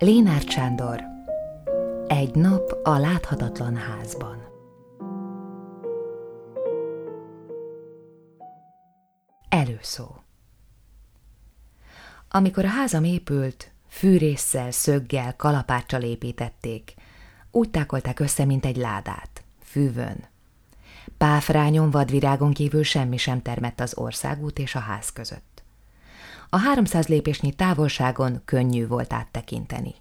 Lénárd Sándor Egy nap a láthatatlan házban Előszó Amikor a házam épült, fűrésszel, szöggel, kalapáccsal építették, úgy tákolták össze, mint egy ládát, fűvön. Páfrányon, vadvirágon kívül semmi sem termett az országút és a ház között. A háromszáz lépésnyi távolságon könnyű volt áttekinteni.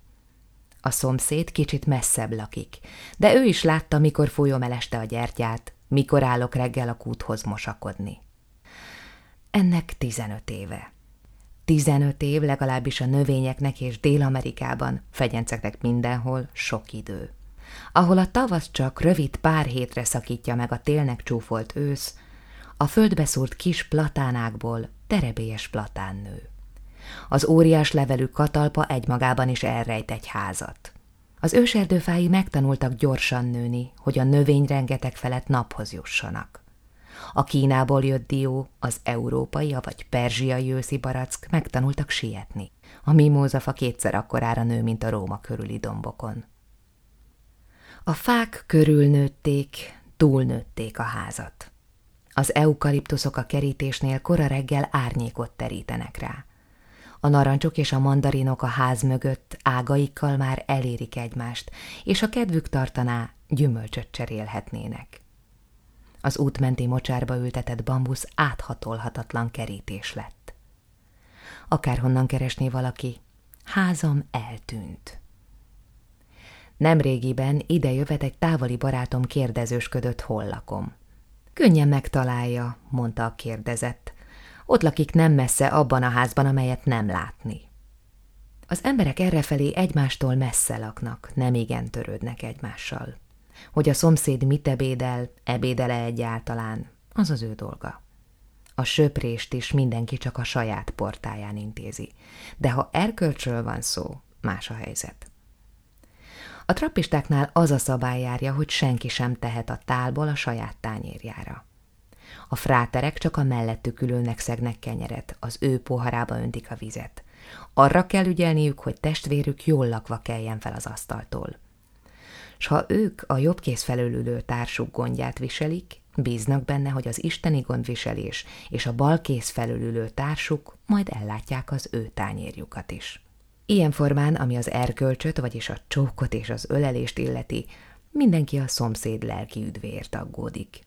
A szomszéd kicsit messzebb lakik, de ő is látta, mikor folyom eleste a gyertyát, mikor állok reggel a kúthoz mosakodni. Ennek tizenöt éve. Tizenöt év legalábbis a növényeknek és Dél-Amerikában, fegyenceknek mindenhol sok idő. Ahol a tavasz csak rövid pár hétre szakítja meg a télnek csúfolt ősz, a földbe szúrt kis platánákból terebélyes platán nő. Az óriás levelű katalpa egymagában is elrejt egy házat. Az őserdőfái megtanultak gyorsan nőni, hogy a növény rengeteg felett naphoz jussanak. A Kínából jött dió, az európai, vagy perzsiai őszi barack megtanultak sietni. A mimózafa kétszer akkorára nő, mint a Róma körüli dombokon. A fák körülnőtték, túlnőtték a házat. Az eukaliptuszok a kerítésnél kora reggel árnyékot terítenek rá. A narancsok és a mandarinok a ház mögött ágaikkal már elérik egymást, és a kedvük tartaná, gyümölcsöt cserélhetnének. Az útmenti mocsárba ültetett bambusz áthatolhatatlan kerítés lett. Akárhonnan keresné valaki, házam eltűnt. Nemrégiben ide jövet egy távoli barátom kérdezősködött, hol lakom. Könnyen megtalálja, mondta a kérdezett. Ott lakik nem messze abban a házban, amelyet nem látni. Az emberek errefelé egymástól messze laknak, nem igen törődnek egymással. Hogy a szomszéd mit ebédel, ebédele egyáltalán, az az ő dolga. A söprést is mindenki csak a saját portáján intézi. De ha erkölcsről van szó, más a helyzet. A trappistáknál az a szabály járja, hogy senki sem tehet a tálból a saját tányérjára. A fráterek csak a mellettük ülőnek szegnek kenyeret, az ő poharába öntik a vizet. Arra kell ügyelniük, hogy testvérük jól lakva keljen fel az asztaltól. S ha ők a jobb kéz felől ülő társuk gondját viselik, bíznak benne, hogy az isteni gondviselés és a bal kéz felől ülő társuk majd ellátják az ő tányérjukat is. Ilyen formán, ami az erkölcsöt, vagyis a csókot és az ölelést illeti, mindenki a szomszéd lelki üdvéért aggódik.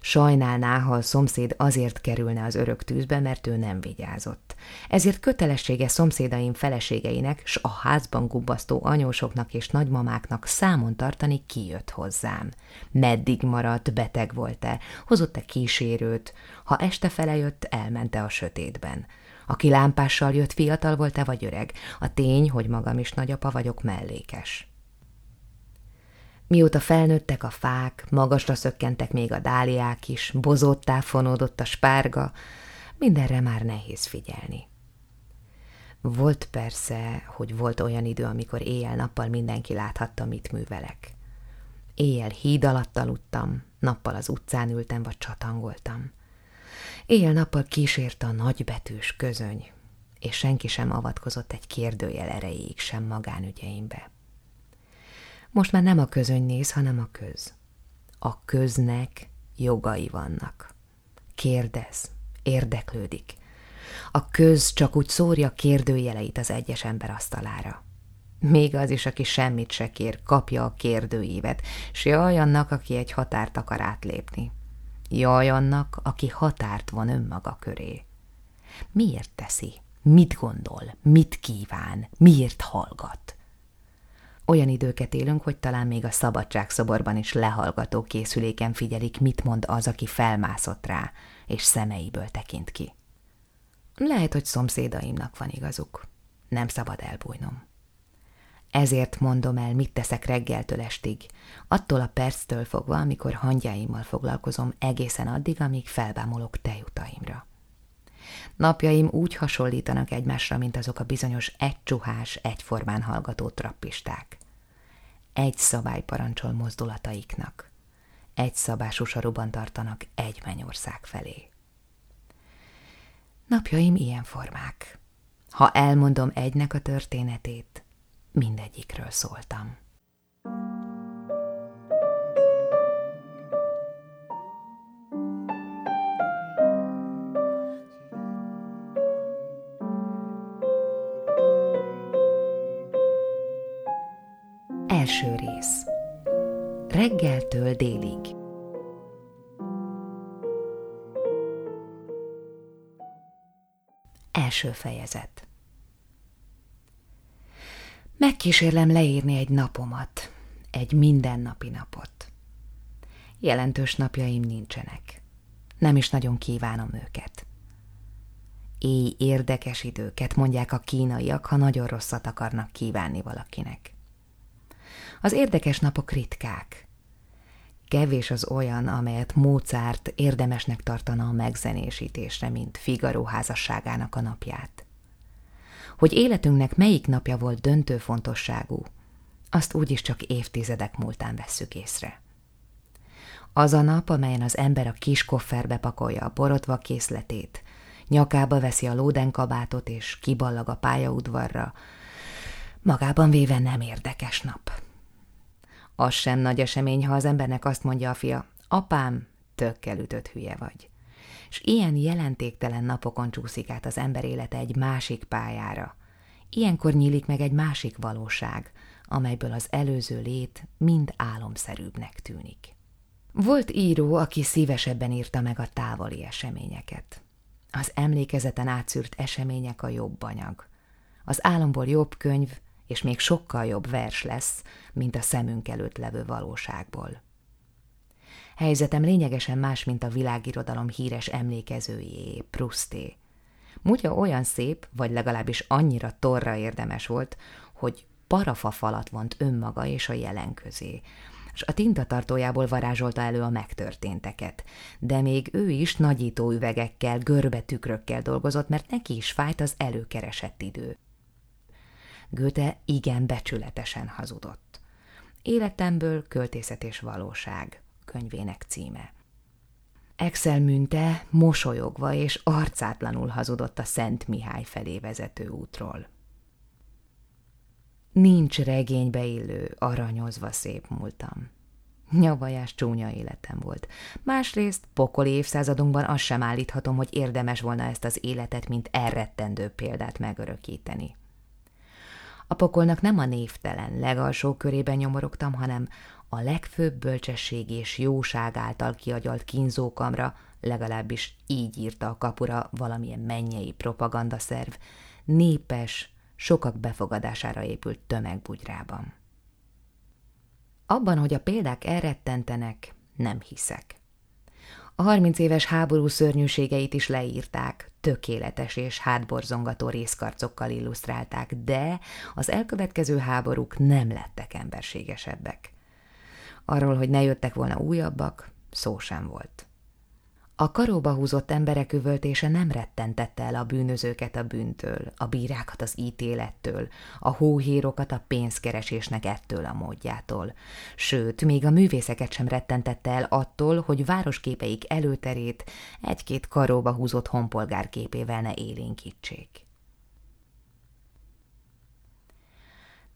Sajnálná, ha a szomszéd azért kerülne az örök tűzbe, mert ő nem vigyázott. Ezért kötelessége szomszédaim feleségeinek, s a házban gubbasztó anyósoknak és nagymamáknak számon tartani, ki jött hozzám. Meddig maradt, beteg volt-e, hozott-e kísérőt, ha este fele jött, elmente a sötétben. Aki lámpással jött, fiatal volt-e vagy öreg? A tény, hogy magam is nagyapa vagyok, mellékes. Mióta felnőttek a fák, magasra szökkentek még a dáliák is, bozottá fonódott a spárga, mindenre már nehéz figyelni. Volt persze, hogy volt olyan idő, amikor éjjel-nappal mindenki láthatta, mit művelek. Éjjel híd alatt aludtam, nappal az utcán ültem vagy csatangoltam. Éjjel-nappal kísért a nagybetűs közöny, és senki sem avatkozott egy kérdőjel erejéig sem magánügyeimbe. Most már nem a közöny néz, hanem a köz. A köznek jogai vannak. Kérdez, érdeklődik. A köz csak úgy szórja kérdőjeleit az egyes ember asztalára. Még az is, aki semmit se kér, kapja a kérdőívet, s jaj annak, aki egy határt akar átlépni. Jaj annak, aki határt van önmaga köré. Miért teszi? Mit gondol? Mit kíván? Miért hallgat? Olyan időket élünk, hogy talán még a szabadságszoborban is lehallgató készüléken figyelik, mit mond az, aki felmászott rá, és szemeiből tekint ki. Lehet, hogy szomszédaimnak van igazuk. Nem szabad elbújnom. Ezért mondom el, mit teszek reggeltől estig, attól a perctől fogva, amikor hangyáimmal foglalkozom egészen addig, amíg felbámolok tejutaimra. Napjaim úgy hasonlítanak egymásra, mint azok a bizonyos egycsuhás, egyformán hallgató trappisták. Egy szabály parancsol mozdulataiknak. Egy szabású saruban tartanak egy mennyország felé. Napjaim ilyen formák. Ha elmondom egynek a történetét, mindegyikről szóltam. Első rész. Reggeltől délig. Első fejezet Megkísérlem leírni egy napomat, egy mindennapi napot. Jelentős napjaim nincsenek. Nem is nagyon kívánom őket. Éj érdekes időket, mondják a kínaiak, ha nagyon rosszat akarnak kívánni valakinek. Az érdekes napok ritkák. Kevés az olyan, amelyet Mozart érdemesnek tartana a megzenésítésre, mint Figaro házasságának a napját. Hogy életünknek melyik napja volt döntő fontosságú, azt úgyis csak évtizedek múltán vesszük észre. Az a nap, amelyen az ember a kis kofferbe pakolja a borotva készletét, nyakába veszi a lódenkabátot és kiballag a pályaudvarra, magában véve nem érdekes nap. Az sem nagy esemény, ha az embernek azt mondja a fia, apám, tökkel ütött hülye vagy. És ilyen jelentéktelen napokon csúszik át az ember élete egy másik pályára. Ilyenkor nyílik meg egy másik valóság, amelyből az előző lét mind álomszerűbbnek tűnik. Volt író, aki szívesebben írta meg a távoli eseményeket. Az emlékezeten átszűrt események a jobb anyag. Az álomból jobb könyv, és még sokkal jobb vers lesz, mint a szemünk előtt levő valóságból. Helyzetem lényegesen más, mint a világirodalom híres emlékezőjé, Prusté. Mutya olyan szép, vagy legalábbis annyira torra érdemes volt, hogy parafa falat vont önmaga és a jelen közé, és a tintatartójából varázsolta elő a megtörténteket. De még ő is nagyító üvegekkel, görbe tükrökkel dolgozott, mert neki is fájt az előkeresett idő. Göte igen becsületesen hazudott. Életemből költészet és valóság könyvének címe. Excel münte mosolyogva és arcátlanul hazudott a Szent Mihály felé vezető útról. Nincs regénybe illő, aranyozva szép múltam. Nyavajás csúnya életem volt. Másrészt pokoli évszázadunkban azt sem állíthatom, hogy érdemes volna ezt az életet, mint elrettendő példát megörökíteni. A pokolnak nem a névtelen, legalsó körében nyomorogtam, hanem a legfőbb bölcsesség és jóság által kiagyalt kínzókamra, legalábbis így írta a kapura valamilyen mennyei propagandaszerv, népes, sokak befogadására épült tömegbugyrában. Abban, hogy a példák elrettentenek, nem hiszek. A harminc éves háború szörnyűségeit is leírták, tökéletes és hátborzongató részkarcokkal illusztrálták, de az elkövetkező háborúk nem lettek emberségesebbek. Arról, hogy ne jöttek volna újabbak, szó sem volt. A karóba húzott emberek üvöltése nem rettentette el a bűnözőket a bűntől, a bírákat az ítélettől, a hóhírokat a pénzkeresésnek ettől a módjától. Sőt, még a művészeket sem rettentette el attól, hogy városképeik előterét egy-két karóba húzott honpolgár képével ne élénkítsék.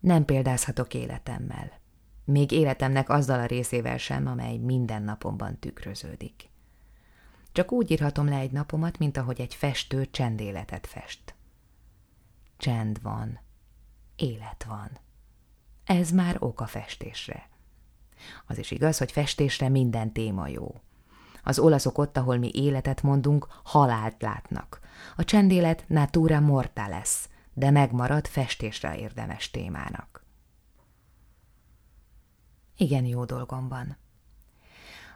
Nem példázhatok életemmel. Még életemnek azzal a részével sem, amely minden napomban tükröződik. Csak úgy írhatom le egy napomat, mint ahogy egy festő csendéletet fest. Csend van, élet van. Ez már ok a festésre. Az is igaz, hogy festésre minden téma jó. Az olaszok ott, ahol mi életet mondunk, halált látnak. A csendélet natura morta lesz, de megmarad festésre érdemes témának. Igen jó dolgom van.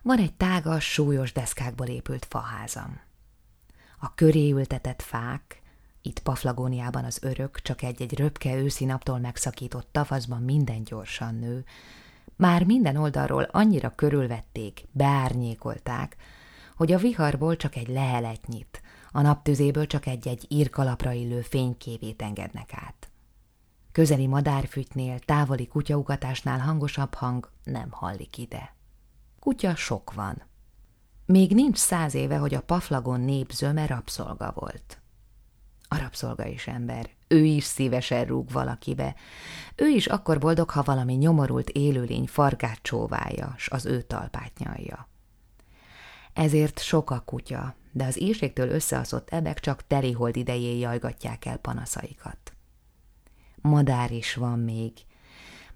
Van egy tágas, súlyos deszkákból épült faházam. A köré ültetett fák, itt Paflagóniában az örök, csak egy-egy röpke őszi naptól megszakított tavaszban minden gyorsan nő, már minden oldalról annyira körülvették, beárnyékolták, hogy a viharból csak egy leheletnyit, a naptüzéből csak egy-egy írkalapra illő fényképét engednek át. Közeli madárfütynél, távoli kutyaugatásnál hangosabb hang nem hallik ide. Kutya sok van. Még nincs száz éve, hogy a paflagon nép zöme rabszolga volt. A rabszolga is ember, ő is szívesen rúg valakibe. Ő is akkor boldog, ha valami nyomorult élőlény farkát csóválja, s az ő talpát nyalja. Ezért sok a kutya, de az írségtől összeaszott ebek csak telihold idején jajgatják el panaszaikat. Madár is van még,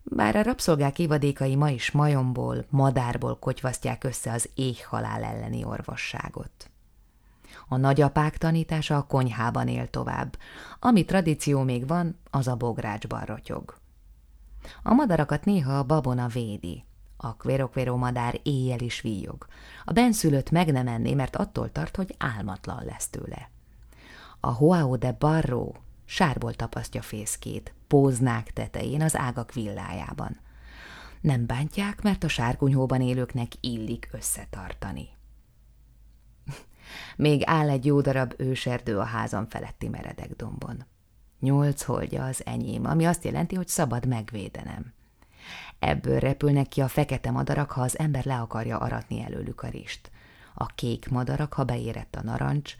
bár a rabszolgák évadékai ma is majomból, madárból kotyvasztják össze az éhhalál elleni orvosságot. A nagyapák tanítása a konyhában él tovább. Ami tradíció még van, az a bográcsban rotyog. A madarakat néha a babona védi. A kvérokvéró madár éjjel is víjog. A benszülött meg nem enné, mert attól tart, hogy álmatlan lesz tőle. A Hoao de Barro sárból tapasztja fészkét, póznák tetején az ágak villájában. Nem bántják, mert a sárkunyhóban élőknek illik összetartani. Még áll egy jó darab őserdő a házam feletti meredek dombon. Nyolc holdja az enyém, ami azt jelenti, hogy szabad megvédenem. Ebből repülnek ki a fekete madarak, ha az ember le akarja aratni előlük a rist. A kék madarak, ha beérett a narancs,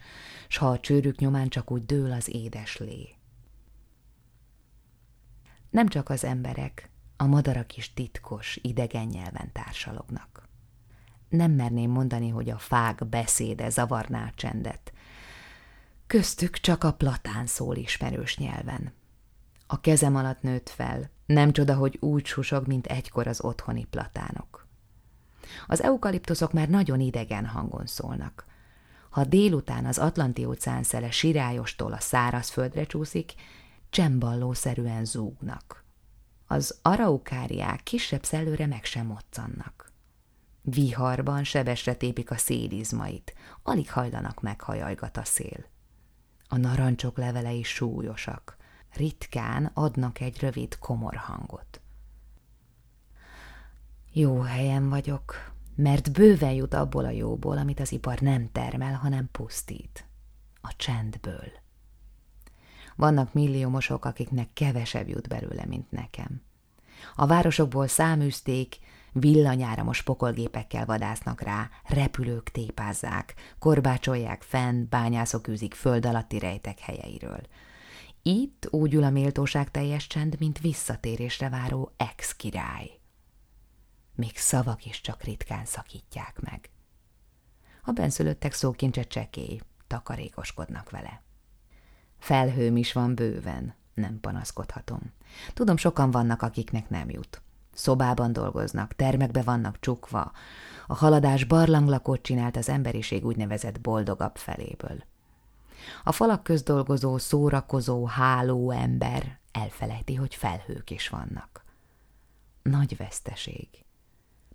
s ha a csőrük nyomán csak úgy dől az édes lé. Nem csak az emberek, a madarak is titkos, idegen nyelven társalognak. Nem merném mondani, hogy a fák beszéde zavarná a csendet. Köztük csak a platán szól ismerős nyelven. A kezem alatt nőtt fel, nem csoda, hogy úgy susog, mint egykor az otthoni platánok. Az eukaliptuszok már nagyon idegen hangon szólnak. Ha délután az Atlanti-óceán szele sirályostól a szárazföldre csúszik, csemballószerűen zúgnak. Az araukáriák kisebb szellőre meg sem moccannak. Viharban sebesre tépik a szélizmait, alig hajlanak meghajajgat a szél. A narancsok levelei súlyosak, ritkán adnak egy rövid komor hangot. Jó helyen vagyok, mert bőven jut abból a jóból, amit az ipar nem termel, hanem pusztít. A csendből. Vannak milliómosok, akiknek kevesebb jut belőle, mint nekem. A városokból száműzték, villanyáramos pokolgépekkel vadásznak rá, repülők tépázzák, korbácsolják fenn, bányászok űzik föld alatti rejtek helyeiről. Itt úgy ül a méltóság teljes csend, mint visszatérésre váró ex-király. Még szavak is csak ritkán szakítják meg. A benszülöttek szókincse csekély, takarékoskodnak vele. Felhőm is van bőven, nem panaszkodhatom. Tudom, sokan vannak, akiknek nem jut. Szobában dolgoznak, termekbe vannak csukva. A haladás barlanglakót csinált az emberiség úgynevezett boldogabb feléből. A falak közdolgozó, szórakozó, háló ember elfelejti, hogy felhők is vannak. Nagy veszteség,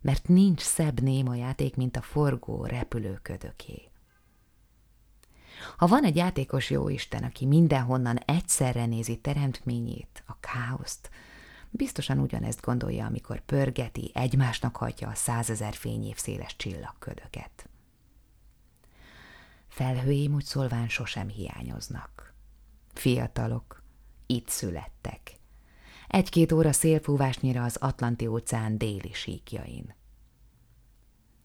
mert nincs szebb néma játék, mint a forgó, repülő ködöké. Ha van egy játékos jóisten, aki mindenhonnan egyszerre nézi teremtményét, a káoszt, biztosan ugyanezt gondolja, amikor pörgeti, egymásnak hagyja a százezer fényév széles csillagködöket. Felhőim úgy szólván sosem hiányoznak. Fiatalok, itt születtek. Egy-két óra szélfúvásnyira az Atlanti-óceán déli síkjain.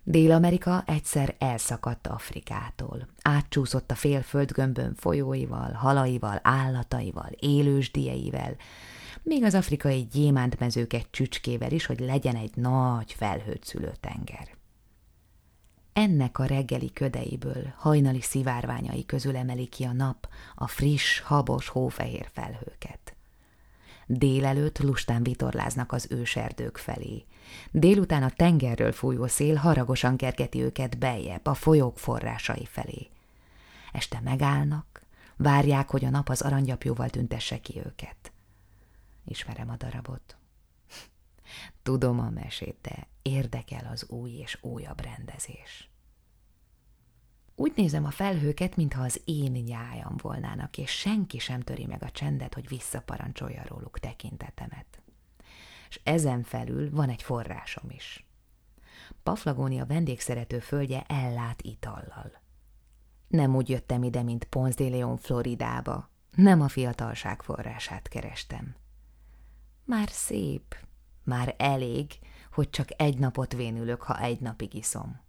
Dél-Amerika egyszer elszakadt Afrikától. Átcsúszott a félföldgömbön folyóival, halaival, állataival, élősdieivel, még az afrikai gyémántmezőket csücskével is, hogy legyen egy nagy felhőt szülő tenger. Ennek a reggeli ködeiből, hajnali szivárványai közül emeli ki a nap a friss, habos, hófehér felhőket. Délelőtt lustán vitorláznak az őserdők felé. Délután a tengerről fújó szél haragosan kergeti őket beljebb, a folyók forrásai felé. Este megállnak, várják, hogy a nap az aranyapjóval tüntesse ki őket. Ismerem a darabot. Tudom a mesét, de érdekel az új és újabb rendezés. Úgy nézem a felhőket, mintha az én nyájam volnának, és senki sem töri meg a csendet, hogy visszaparancsolja róluk tekintetemet. És ezen felül van egy forrásom is. Paflagónia vendégszerető földje ellát itallal. Nem úgy jöttem ide, mint Ponce de Leon Floridába, nem a fiatalság forrását kerestem. Már szép, már elég, hogy csak egy napot vénülök, ha egy napig iszom.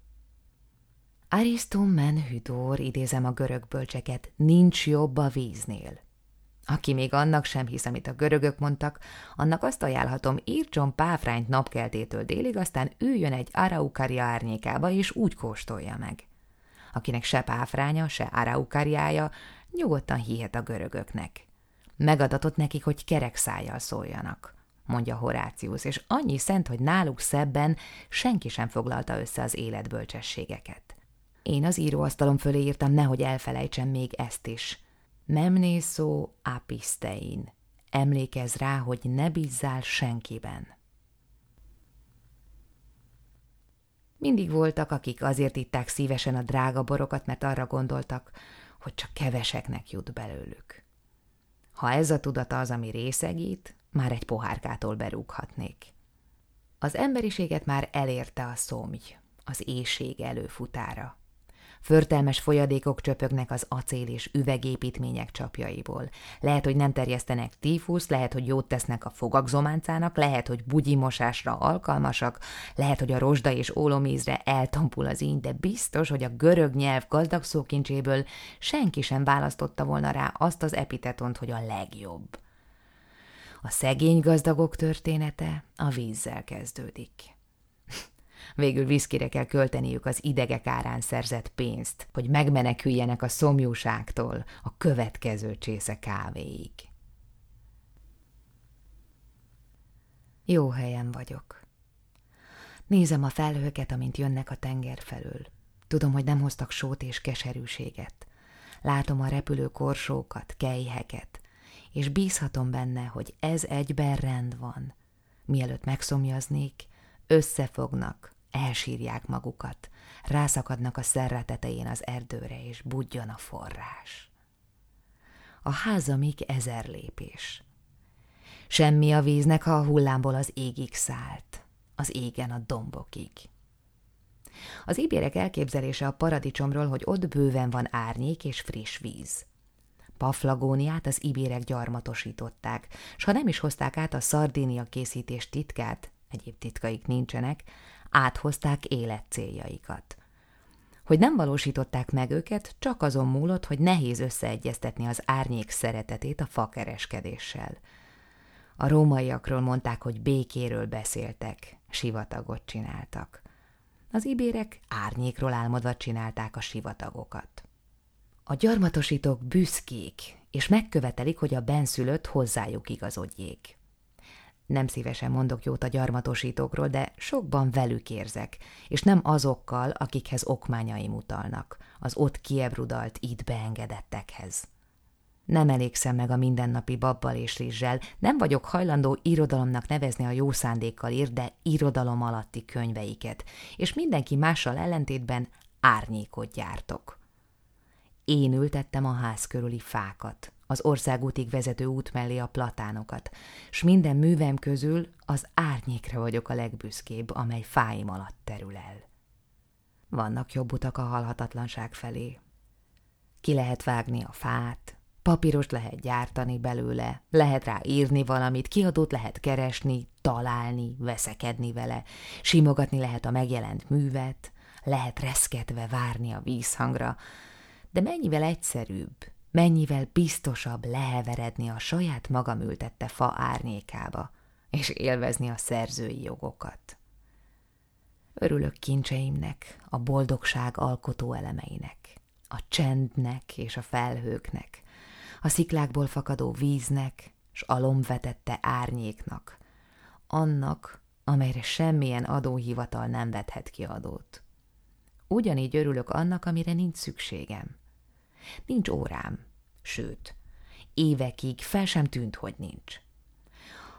Ariston men hüdor, idézem a görög bölcseket, nincs jobb a víznél. Aki még annak sem hisz, amit a görögök mondtak, annak azt ajánlhatom, írtson páfrányt napkeltétől délig, aztán üljön egy araukaria árnyékába, és úgy kóstolja meg. Akinek se páfránya, se araukariája, nyugodtan hihet a görögöknek. Megadatott nekik, hogy kerek szájjal szóljanak, mondja Horácius, és annyi szent, hogy náluk szebben senki sem foglalta össze az életbölcsességeket. Én az íróasztalom fölé írtam, nehogy elfelejtsem még ezt is. Memnészó apistein. Emlékezz rá, hogy ne bízzál senkiben. Mindig voltak, akik azért itták szívesen a drága borokat, mert arra gondoltak, hogy csak keveseknek jut belőlük. Ha ez a tudata az, ami részegít, már egy pohárkától berúghatnék. Az emberiséget már elérte a szomj, az éjség előfutára. Förtelmes folyadékok csöpögnek az acél és üvegépítmények csapjaiból. Lehet, hogy nem terjesztenek tífusz, lehet, hogy jót tesznek a fogakzománcának, lehet, hogy bugyimosásra alkalmasak, lehet, hogy a rozsda és ólomízre eltampul az íny, de biztos, hogy a görög nyelv gazdag szókincséből senki sem választotta volna rá azt az epitetont, hogy a legjobb. A szegény gazdagok története a vízzel kezdődik. Végül viszkire kell költeniük az idegek árán szerzett pénzt, hogy megmeneküljenek a szomjúságtól a következő csésze kávéig. Jó helyen vagyok. Nézem a felhőket, amint jönnek a tenger felől. Tudom, hogy nem hoztak sót és keserűséget. Látom a repülő korsókat, kejheket, és bízhatom benne, hogy ez egyben rend van. Mielőtt megszomjaznék, összefognak, elsírják magukat, rászakadnak a szerre tetején az erdőre, és budjon a forrás. A házamig ezer lépés. Semmi a víznek, ha a hullámból az égig szállt, az égen a dombokig. Az ibérek elképzelése a paradicsomról, hogy ott bőven van árnyék és friss víz. Paflagóniát az ibérek gyarmatosították, s ha nem is hozták át a szardénia készítés titkát, egyéb titkaik nincsenek, áthozták életcéljaikat. Hogy nem valósították meg őket, csak azon múlott, hogy nehéz összeegyeztetni az árnyék szeretetét a fakereskedéssel. A rómaiakról mondták, hogy békéről beszéltek, sivatagot csináltak. Az ibérek árnyékról álmodva csinálták a sivatagokat. A gyarmatosítók büszkék, és megkövetelik, hogy a benszülött hozzájuk igazodjék. Nem szívesen mondok jót a gyarmatosítókról, de sokban velük érzek, és nem azokkal, akikhez okmányaim utalnak, az ott kiebrudalt, itt beengedettekhez. Nem elégszem meg a mindennapi babbal és rizssel, nem vagyok hajlandó irodalomnak nevezni a jó szándékkal ír, de irodalom alatti könyveiket, és mindenki mással ellentétben árnyékot gyártok. Én ültettem a ház körüli fákat, az országútig vezető út mellé a platánokat, s minden művem közül az árnyékra vagyok a legbüszkébb, amely fáim alatt terül el. Vannak jobb utak a halhatatlanság felé. Ki lehet vágni a fát, papírost lehet gyártani belőle, lehet rá írni valamit, kiadót lehet keresni, találni, veszekedni vele, simogatni lehet a megjelent művet, lehet reszketve várni a vízhangra, de mennyivel egyszerűbb, mennyivel biztosabb leheveredni a saját magam ültette fa árnyékába, és élvezni a szerzői jogokat. Örülök kincseimnek, a boldogság alkotó elemeinek, a csendnek és a felhőknek, a sziklákból fakadó víznek, s alomvetette árnyéknak, annak, amelyre semmilyen adóhivatal nem vethet ki adót. Ugyanígy örülök annak, amire nincs szükségem – Nincs órám, sőt, évekig fel sem tűnt, hogy nincs.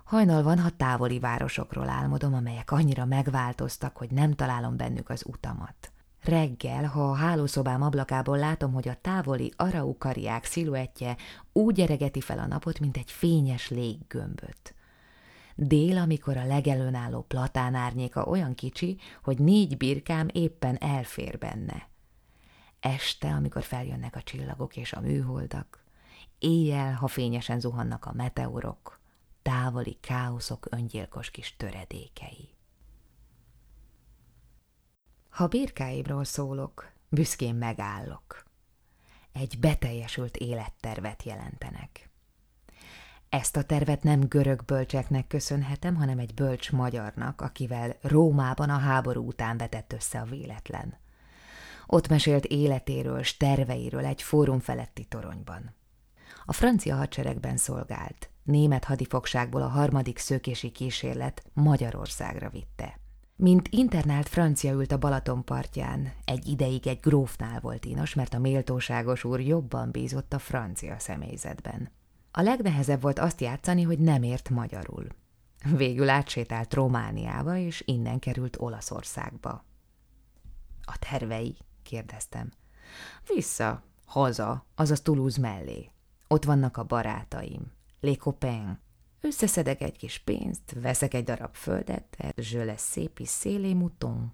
Hajnal van, ha távoli városokról álmodom, amelyek annyira megváltoztak, hogy nem találom bennük az utamat. Reggel, ha a hálószobám ablakából látom, hogy a távoli araukariák sziluettje úgy eregeti fel a napot, mint egy fényes léggömböt. Dél, amikor a legelőn álló platán árnyéka olyan kicsi, hogy négy birkám éppen elfér benne este, amikor feljönnek a csillagok és a műholdak, éjjel, ha fényesen zuhannak a meteorok, távoli káoszok öngyilkos kis töredékei. Ha birkáimról szólok, büszkén megállok. Egy beteljesült élettervet jelentenek. Ezt a tervet nem görög bölcseknek köszönhetem, hanem egy bölcs magyarnak, akivel Rómában a háború után vetett össze a véletlen. Ott mesélt életéről, s terveiről egy fórum feletti toronyban. A francia hadseregben szolgált, német hadifogságból a harmadik szökési kísérlet Magyarországra vitte. Mint internált francia ült a Balaton partján, egy ideig egy grófnál volt inos, mert a méltóságos úr jobban bízott a francia személyzetben. A legnehezebb volt azt játszani, hogy nem ért magyarul. Végül átsétált Romániába, és innen került Olaszországba. A tervei? Kérdeztem. Vissza, haza, azaz Toulouse mellé. Ott vannak a barátaim. Les copains. Összeszedek egy kis pénzt, veszek egy darab földet, je le szép is szélé mouton.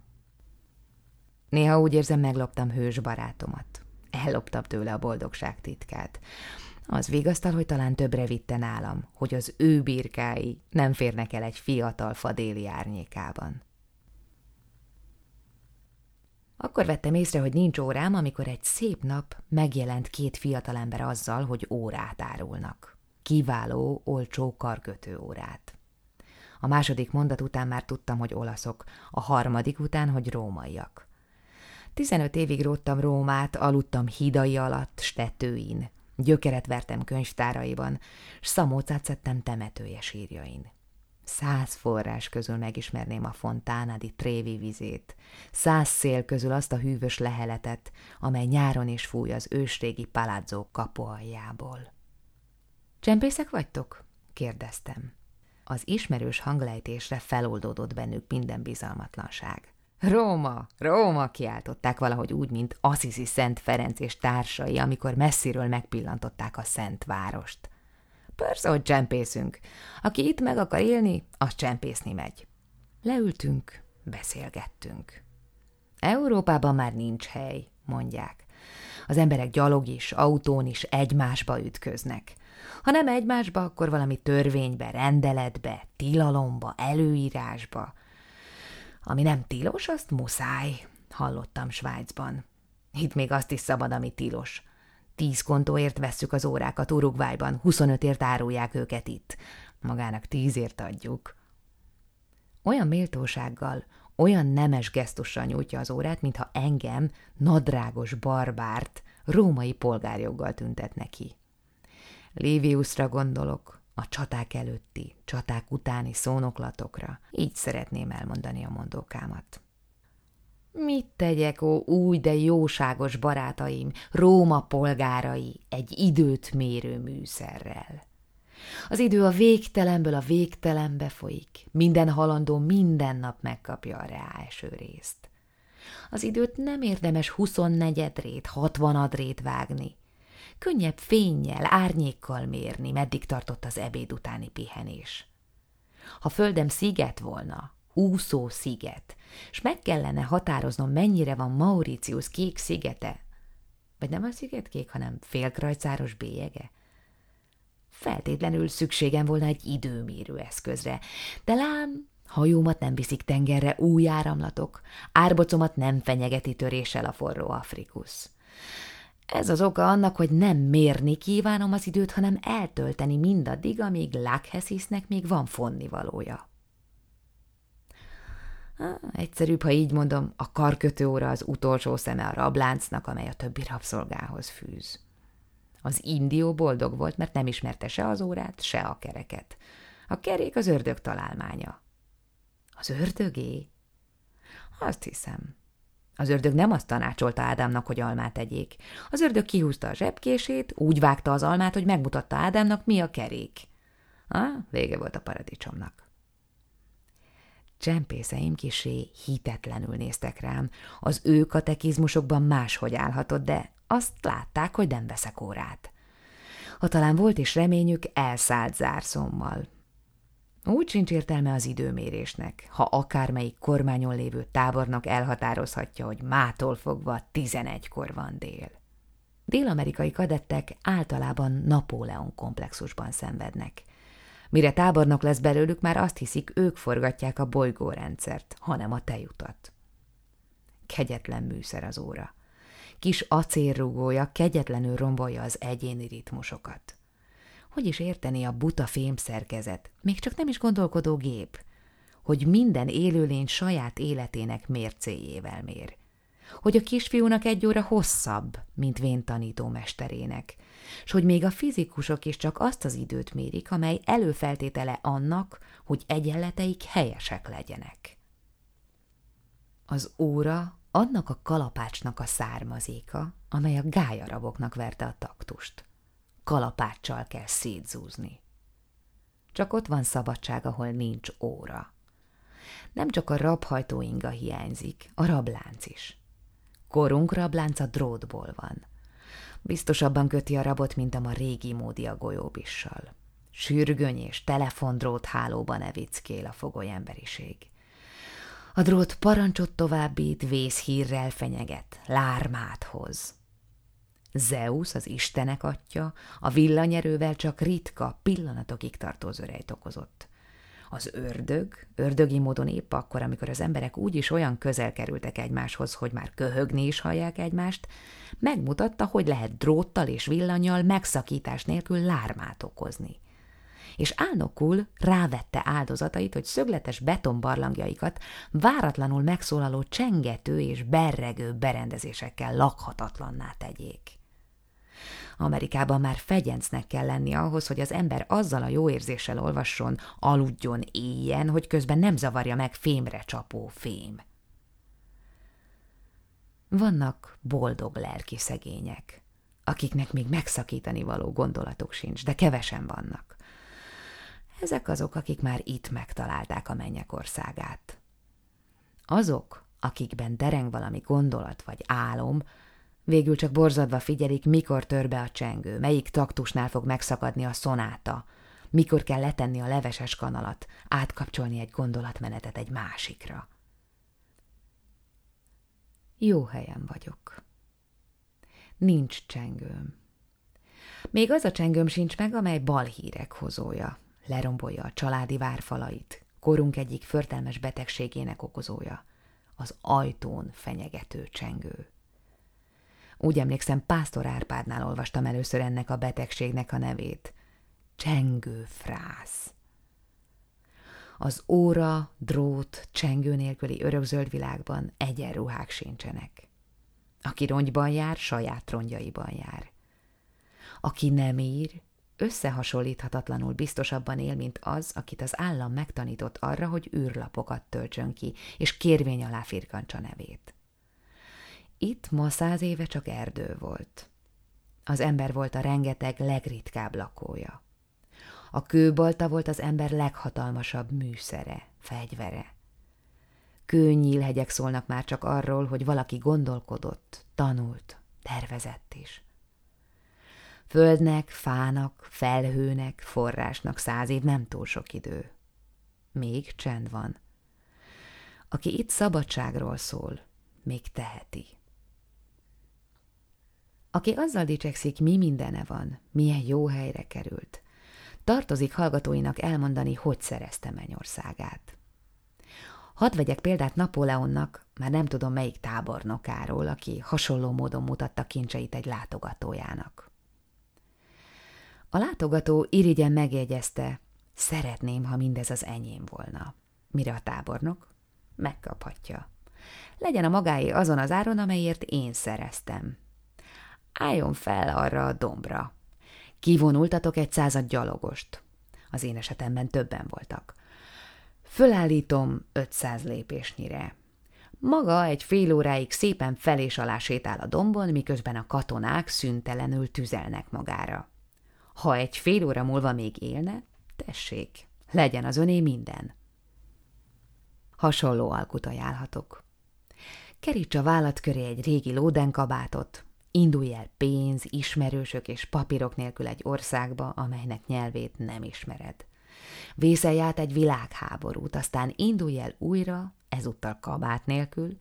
Néha úgy érzem, megloptam hős barátomat. Elloptam tőle a boldogság titkát. Az vigasztal, hogy talán többre vitte nálam, hogy az ő birkái nem férnek el egy fiatal fadéli árnyékában. Akkor vettem észre, hogy nincs órám, amikor egy szép nap megjelent két fiatalember azzal, hogy órát árulnak. Kiváló, olcsó karkötő órát. A második mondat után már tudtam, hogy olaszok, a harmadik után, hogy rómaiak. Tizenöt évig róttam Rómát, aludtam hídai alatt, stetőin, gyökeret vertem könyvtáraiban, s szamócát szedtem temetője sírjain. Száz forrás közül megismerném a fontánadi trévi vizét, száz szél közül azt a hűvös leheletet, amely nyáron is fúj az ősrégi paládzó kapualjából. Csempészek vagytok? kérdeztem. Az ismerős hanglejtésre feloldódott bennük minden bizalmatlanság. Róma, Róma, kiáltották valahogy úgy, mint Assisi Szent Ferenc és társai, amikor messziről megpillantották a Szent Várost. Persze, hogy csempészünk. Aki itt meg akar élni, az csempészni megy. Leültünk, beszélgettünk. Európában már nincs hely, mondják. Az emberek gyalog is, autón is egymásba ütköznek. Ha nem egymásba, akkor valami törvénybe, rendeletbe, tilalomba, előírásba. Ami nem tilos, azt muszáj, hallottam Svájcban. Itt még azt is szabad, ami tilos. Tíz kontóért vesszük az órákat Uruguayban, 25ért árulják őket itt. Magának tízért adjuk. Olyan méltósággal, olyan nemes gesztussal nyújtja az órát, mintha engem, nadrágos barbárt, római polgárjoggal tüntet neki. Liviusra gondolok, a csaták előtti, csaták utáni szónoklatokra. Így szeretném elmondani a mondókámat. Mit tegyek, ó, új, de jóságos barátaim, Róma polgárai, egy időt mérő műszerrel? Az idő a végtelenből a végtelenbe folyik, minden halandó minden nap megkapja a reálső részt. Az időt nem érdemes huszonnegyedrét, hatvanadrét vágni. Könnyebb fényjel, árnyékkal mérni, meddig tartott az ebéd utáni pihenés. Ha földem sziget volna, úszó sziget, és meg kellene határoznom, mennyire van Mauritius kék szigete, vagy nem a sziget kék, hanem félkrajcáros bélyege. Feltétlenül szükségem volna egy időmérő eszközre, de lám, hajómat nem viszik tengerre új áramlatok, árbocomat nem fenyegeti töréssel a forró Afrikusz. Ez az oka annak, hogy nem mérni kívánom az időt, hanem eltölteni mindaddig, amíg Lakhesisnek még van fonnivalója. Egyszerűbb, ha így mondom, a karkötőóra az utolsó szeme a rabláncnak, amely a többi rabszolgához fűz. Az indió boldog volt, mert nem ismerte se az órát, se a kereket. A kerék az ördög találmánya. Az ördögé? Azt hiszem. Az ördög nem azt tanácsolta Ádámnak, hogy almát egyék. Az ördög kihúzta a zsebkését, úgy vágta az almát, hogy megmutatta Ádámnak, mi a kerék. Ah, vége volt a paradicsomnak. Csempészeim kisé hitetlenül néztek rám. Az ő katekizmusokban máshogy állhatott, de azt látták, hogy nem veszek órát. Ha talán volt is reményük, elszállt zárszommal. Úgy sincs értelme az időmérésnek, ha akármelyik kormányon lévő tábornok elhatározhatja, hogy mától fogva tizenegykor van dél. Dél-amerikai kadettek általában Napóleon komplexusban szenvednek. Mire tábornok lesz belőlük, már azt hiszik, ők forgatják a bolygórendszert, hanem a tejutat. Kegyetlen műszer az óra. kis acélrugója kegyetlenül rombolja az egyéni ritmusokat. Hogy is érteni a buta fémszerkezet, még csak nem is gondolkodó gép, hogy minden élőlény saját életének mércéjével mér. Hogy a kisfiúnak egy óra hosszabb, mint vén tanítómesterének, s hogy még a fizikusok is csak azt az időt mérik, amely előfeltétele annak, hogy egyenleteik helyesek legyenek. Az óra annak a kalapácsnak a származéka, amely a gályaraboknak verte a taktust. Kalapáccsal kell szétzúzni. Csak ott van szabadság, ahol nincs óra. Nem csak a rabhajtóinga hiányzik, a rablánc is. Korunk rablánca drótból van. Biztosabban köti a rabot, mint a ma régi módi a golyóbissal. Sürgöny és telefondrót hálóban evickél a fogoly emberiség. A drót parancsot továbbít, vészhírrel fenyeget, lármát hoz. Zeus, az istenek atya, a villanyerővel csak ritka, pillanatokig tartó zörejt okozott. Az ördög, ördögi módon épp akkor, amikor az emberek úgy is olyan közel kerültek egymáshoz, hogy már köhögni is hallják egymást, megmutatta, hogy lehet dróttal és villanyal megszakítás nélkül lármát okozni. És álnokul rávette áldozatait, hogy szögletes betonbarlangjaikat váratlanul megszólaló csengető és berregő berendezésekkel lakhatatlanná tegyék. Amerikában már fegyencnek kell lenni ahhoz, hogy az ember azzal a jó érzéssel olvasson, aludjon, éljen, hogy közben nem zavarja meg fémre csapó fém. Vannak boldog lelki szegények, akiknek még megszakítani való gondolatok sincs, de kevesen vannak. Ezek azok, akik már itt megtalálták a mennyek országát. Azok, akikben dereng valami gondolat vagy álom, Végül csak borzadva figyelik, mikor tör be a csengő, melyik taktusnál fog megszakadni a szonáta, mikor kell letenni a leveses kanalat, átkapcsolni egy gondolatmenetet egy másikra. Jó helyen vagyok. Nincs csengőm. Még az a csengőm sincs meg, amely balhírek hozója, lerombolja a családi várfalait, korunk egyik förtelmes betegségének okozója, az ajtón fenyegető csengő. Úgy emlékszem, Pásztor Árpádnál olvastam először ennek a betegségnek a nevét. Csengő frász. Az óra, drót, csengő nélküli örökzöld világban egyenruhák sincsenek. Aki rongyban jár, saját rongyaiban jár. Aki nem ír, összehasonlíthatatlanul biztosabban él, mint az, akit az állam megtanított arra, hogy űrlapokat töltsön ki, és kérvény alá firkancsa nevét. Itt ma száz éve csak erdő volt. Az ember volt a rengeteg legritkább lakója. A kőbalta volt az ember leghatalmasabb műszere, fegyvere. Kőnyílhegyek szólnak már csak arról, hogy valaki gondolkodott, tanult, tervezett is. Földnek, fának, felhőnek, forrásnak száz év nem túl sok idő. Még csend van. Aki itt szabadságról szól, még teheti. Aki azzal dicsekszik, mi mindene van, milyen jó helyre került, tartozik hallgatóinak elmondani, hogy szerezte mennyországát. Hadd vegyek példát Napóleonnak, már nem tudom melyik tábornokáról, aki hasonló módon mutatta kincseit egy látogatójának. A látogató irigyen megjegyezte, szeretném, ha mindez az enyém volna. Mire a tábornok? Megkaphatja. Legyen a magáé azon az áron, amelyért én szereztem, álljon fel arra a dombra. Kivonultatok egy század gyalogost. Az én esetemben többen voltak. Fölállítom 500 lépésnyire. Maga egy fél óráig szépen fel és alá sétál a dombon, miközben a katonák szüntelenül tüzelnek magára. Ha egy fél óra múlva még élne, tessék, legyen az öné minden. Hasonló alkut ajánlhatok. Keríts a vállat köré egy régi lódenkabátot, Indulj el pénz, ismerősök és papírok nélkül egy országba, amelynek nyelvét nem ismered. Vészelj át egy világháborút, aztán indulj el újra, ezúttal kabát nélkül,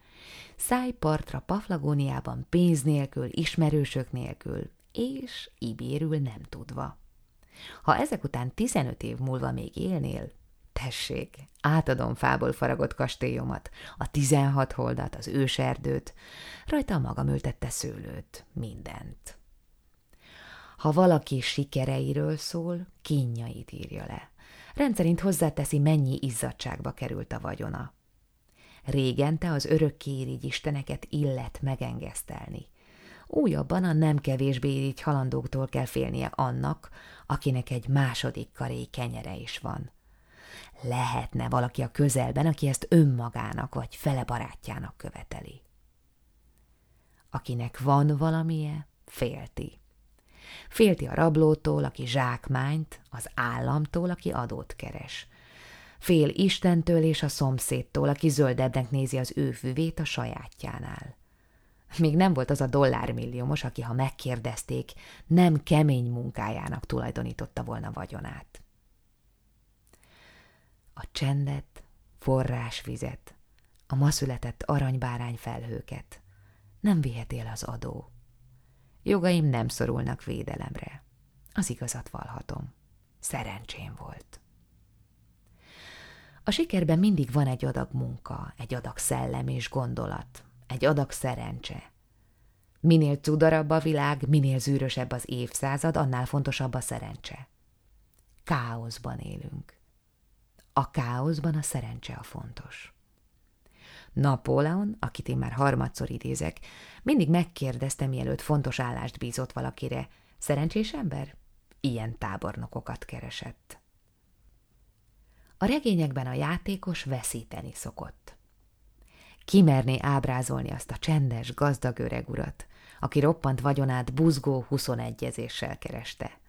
szállj partra Paflagóniában pénz nélkül, ismerősök nélkül, és ibérül nem tudva. Ha ezek után 15 év múlva még élnél, tessék, átadom fából faragott kastélyomat, a tizenhat holdat, az őserdőt, rajta magam ültette szőlőt, mindent. Ha valaki sikereiről szól, kínjait írja le. Rendszerint hozzáteszi, mennyi izzadságba került a vagyona. Régente az örökké isteneket illet megengesztelni. Újabban a nem kevésbé irigy halandóktól kell félnie annak, akinek egy második karé kenyere is van. Lehetne valaki a közelben, aki ezt önmagának vagy fele barátjának követeli. Akinek van valamije, félti. Félti a rablótól, aki zsákmányt, az államtól, aki adót keres. Fél Istentől és a szomszédtól, aki zöldebbnek nézi az ő füvét a sajátjánál. Még nem volt az a dollármilliómos, aki, ha megkérdezték, nem kemény munkájának tulajdonította volna vagyonát. A csendet, forrásvizet, a ma született aranybárány felhőket nem vihetél az adó. Jogaim nem szorulnak védelemre. Az igazat valhatom. Szerencsém volt. A sikerben mindig van egy adag munka, egy adag szellem és gondolat, egy adag szerencse. Minél cudarabb a világ, minél zűrösebb az évszázad, annál fontosabb a szerencse. Káoszban élünk. A káoszban a szerencse a fontos. Napóleon, akit én már harmadszor idézek, mindig megkérdezte, mielőtt fontos állást bízott valakire. Szerencsés ember? Ilyen tábornokokat keresett. A regényekben a játékos veszíteni szokott. Kimerné ábrázolni azt a csendes, gazdag öreg urat, aki roppant vagyonát buzgó huszonegyezéssel kereste.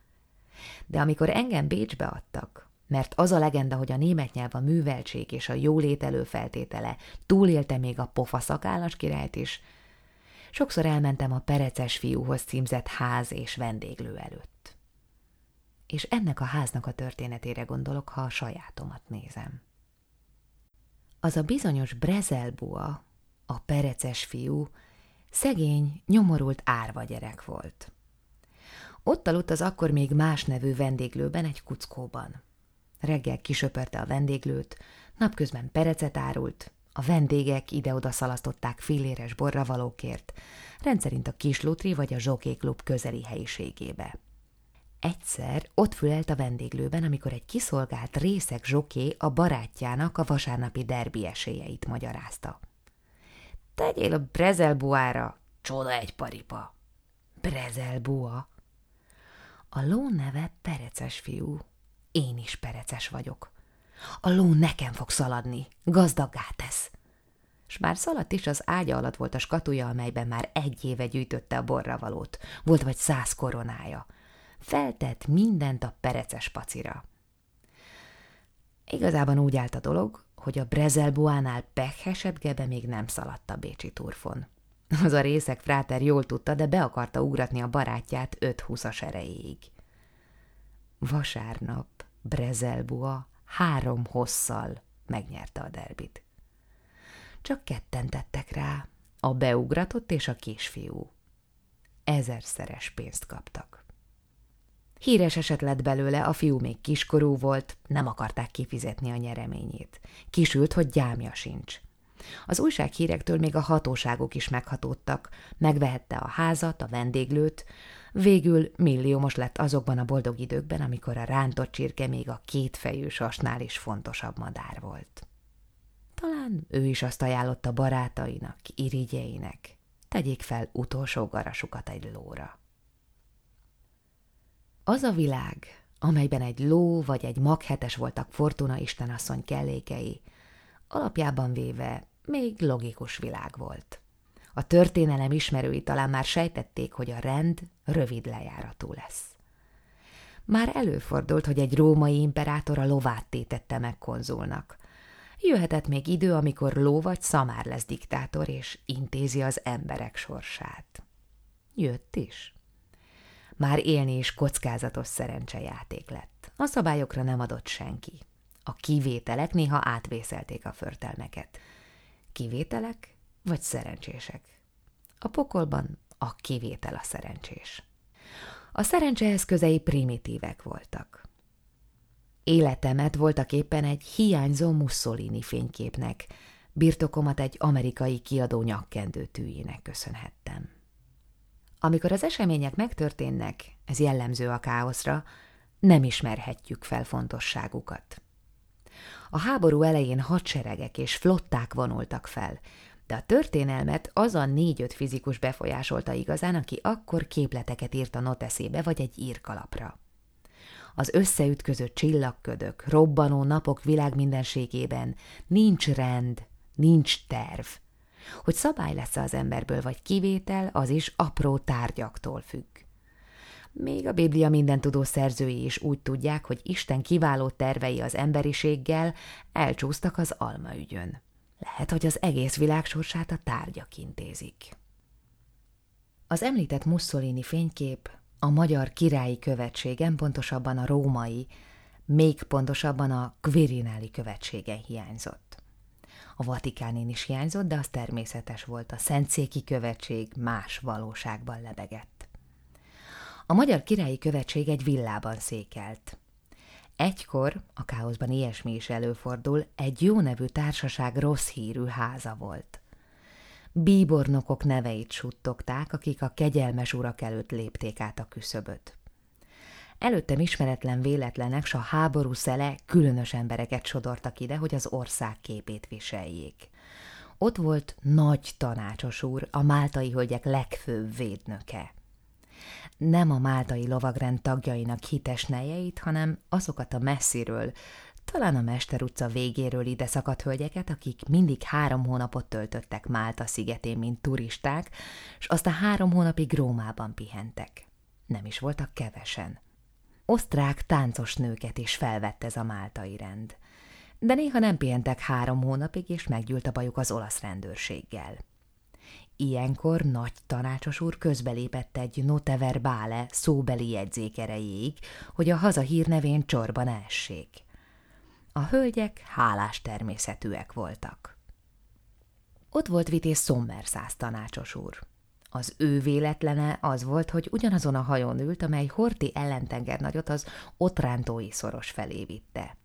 De amikor engem Bécsbe adtak, mert az a legenda, hogy a német nyelv a műveltség és a jólét előfeltétele, túlélte még a pofaszakállas királyt is, sokszor elmentem a pereces fiúhoz címzett ház és vendéglő előtt. És ennek a háznak a történetére gondolok, ha a sajátomat nézem. Az a bizonyos Brezelbua, a pereces fiú, szegény, nyomorult árva gyerek volt. Ott aludt az akkor még más nevű vendéglőben egy kuckóban. Reggel kisöpörte a vendéglőt, napközben perecet árult, a vendégek ide-oda szalasztották filléres borravalókért, rendszerint a Kislutri vagy a Zsokéklub közeli helyiségébe. Egyszer ott fülelt a vendéglőben, amikor egy kiszolgált részek zsoké a barátjának a vasárnapi derbi esélyeit magyarázta. Tegyél a Brezelbuára, csoda egy paripa. Brezelbua. A ló neve Pereces fiú, én is pereces vagyok. A ló nekem fog szaladni, gazdaggá tesz. S már szaladt is az ágya alatt volt a skatuja, amelyben már egy éve gyűjtötte a borravalót. Volt vagy száz koronája. Feltett mindent a pereces pacira. Igazában úgy állt a dolog, hogy a Brezelbuánál pekheset gebe még nem szaladt a bécsi turfon. Az a részek fráter jól tudta, de be akarta ugratni a barátját öt húszas erejéig. Vasárnap Brezelbua három hosszal megnyerte a derbit. Csak ketten tettek rá, a beugratott és a kisfiú. Ezerszeres pénzt kaptak. Híres eset lett belőle, a fiú még kiskorú volt, nem akarták kifizetni a nyereményét. Kisült, hogy gyámja sincs. Az újsághírektől még a hatóságok is meghatódtak, megvehette a házat, a vendéglőt, végül milliómos lett azokban a boldog időkben, amikor a rántott csirke még a kétfejű sasnál is fontosabb madár volt. Talán ő is azt ajánlotta barátainak, irigyeinek, tegyék fel utolsó garasukat egy lóra. Az a világ, amelyben egy ló vagy egy maghetes voltak Fortuna istenasszony kellékei, alapjában véve még logikus világ volt. A történelem ismerői talán már sejtették, hogy a rend rövid lejáratú lesz. Már előfordult, hogy egy római imperátor a lovát tétette meg konzulnak. Jöhetett még idő, amikor ló vagy szamár lesz diktátor, és intézi az emberek sorsát. Jött is. Már élni is kockázatos szerencsejáték lett. A szabályokra nem adott senki. A kivételek néha átvészelték a förtelmeket. Kivételek vagy szerencsések? A pokolban a kivétel a szerencsés. A szerencse eszközei primitívek voltak. Életemet voltak éppen egy hiányzó Mussolini fényképnek, birtokomat egy amerikai kiadó nyakkendő tűjének köszönhettem. Amikor az események megtörténnek, ez jellemző a káoszra, nem ismerhetjük fel fontosságukat. A háború elején hadseregek és flották vonultak fel, de a történelmet az a négy-öt fizikus befolyásolta igazán, aki akkor képleteket írt a noteszébe vagy egy írkalapra. Az összeütközött csillagködök, robbanó napok világmindenségében nincs rend, nincs terv. Hogy szabály lesz az emberből, vagy kivétel, az is apró tárgyaktól függ. Még a Biblia mindentudó szerzői is úgy tudják, hogy Isten kiváló tervei az emberiséggel elcsúsztak az almaügyön. Lehet, hogy az egész világ sorsát a tárgyak intézik. Az említett Mussolini fénykép a magyar királyi követségen, pontosabban a római, még pontosabban a Quirináli követségen hiányzott. A Vatikánén is hiányzott, de az természetes volt, a Szentszéki követség más valóságban lebegett. A magyar királyi követség egy villában székelt. Egykor, a káoszban ilyesmi is előfordul, egy jó nevű társaság rossz hírű háza volt. Bíbornokok neveit suttogták, akik a kegyelmes urak előtt lépték át a küszöböt. Előttem ismeretlen véletlenek, s a háború szele különös embereket sodortak ide, hogy az ország képét viseljék. Ott volt nagy tanácsos úr, a máltai hölgyek legfőbb védnöke nem a máltai lovagrend tagjainak hites nejeit, hanem azokat a messziről, talán a Mester utca végéről ide szakadt hölgyeket, akik mindig három hónapot töltöttek Málta szigetén, mint turisták, és azt a három hónapig Rómában pihentek. Nem is voltak kevesen. Osztrák táncos nőket is felvett ez a máltai rend. De néha nem pihentek három hónapig, és meggyűlt a bajuk az olasz rendőrséggel. Ilyenkor nagy tanácsos úr közbelépett egy notever bále szóbeli jegyzék hogy a haza hírnevén csorban essék. A hölgyek hálás természetűek voltak. Ott volt Vitéz Szommerszáz tanácsos úr. Az ő véletlene az volt, hogy ugyanazon a hajón ült, amely Horti ellentengernagyot az Otrántói szoros felé vitte.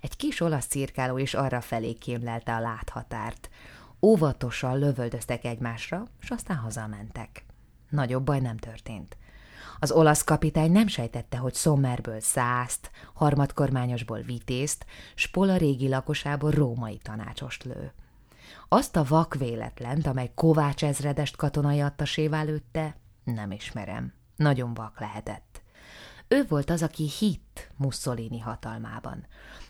Egy kis olasz cirkáló is arra felé kémlelte a láthatárt, Óvatosan lövöldöztek egymásra, és aztán hazamentek. Nagyobb baj nem történt. Az olasz kapitány nem sejtette, hogy Sommerből százt, harmadkormányosból vitézt, Spola régi lakosából római tanácsost lő. Azt a vak véletlent, amely Kovács ezredest katonai attasévá lőtte, nem ismerem. Nagyon vak lehetett. Ő volt az, aki hitt Mussolini hatalmában.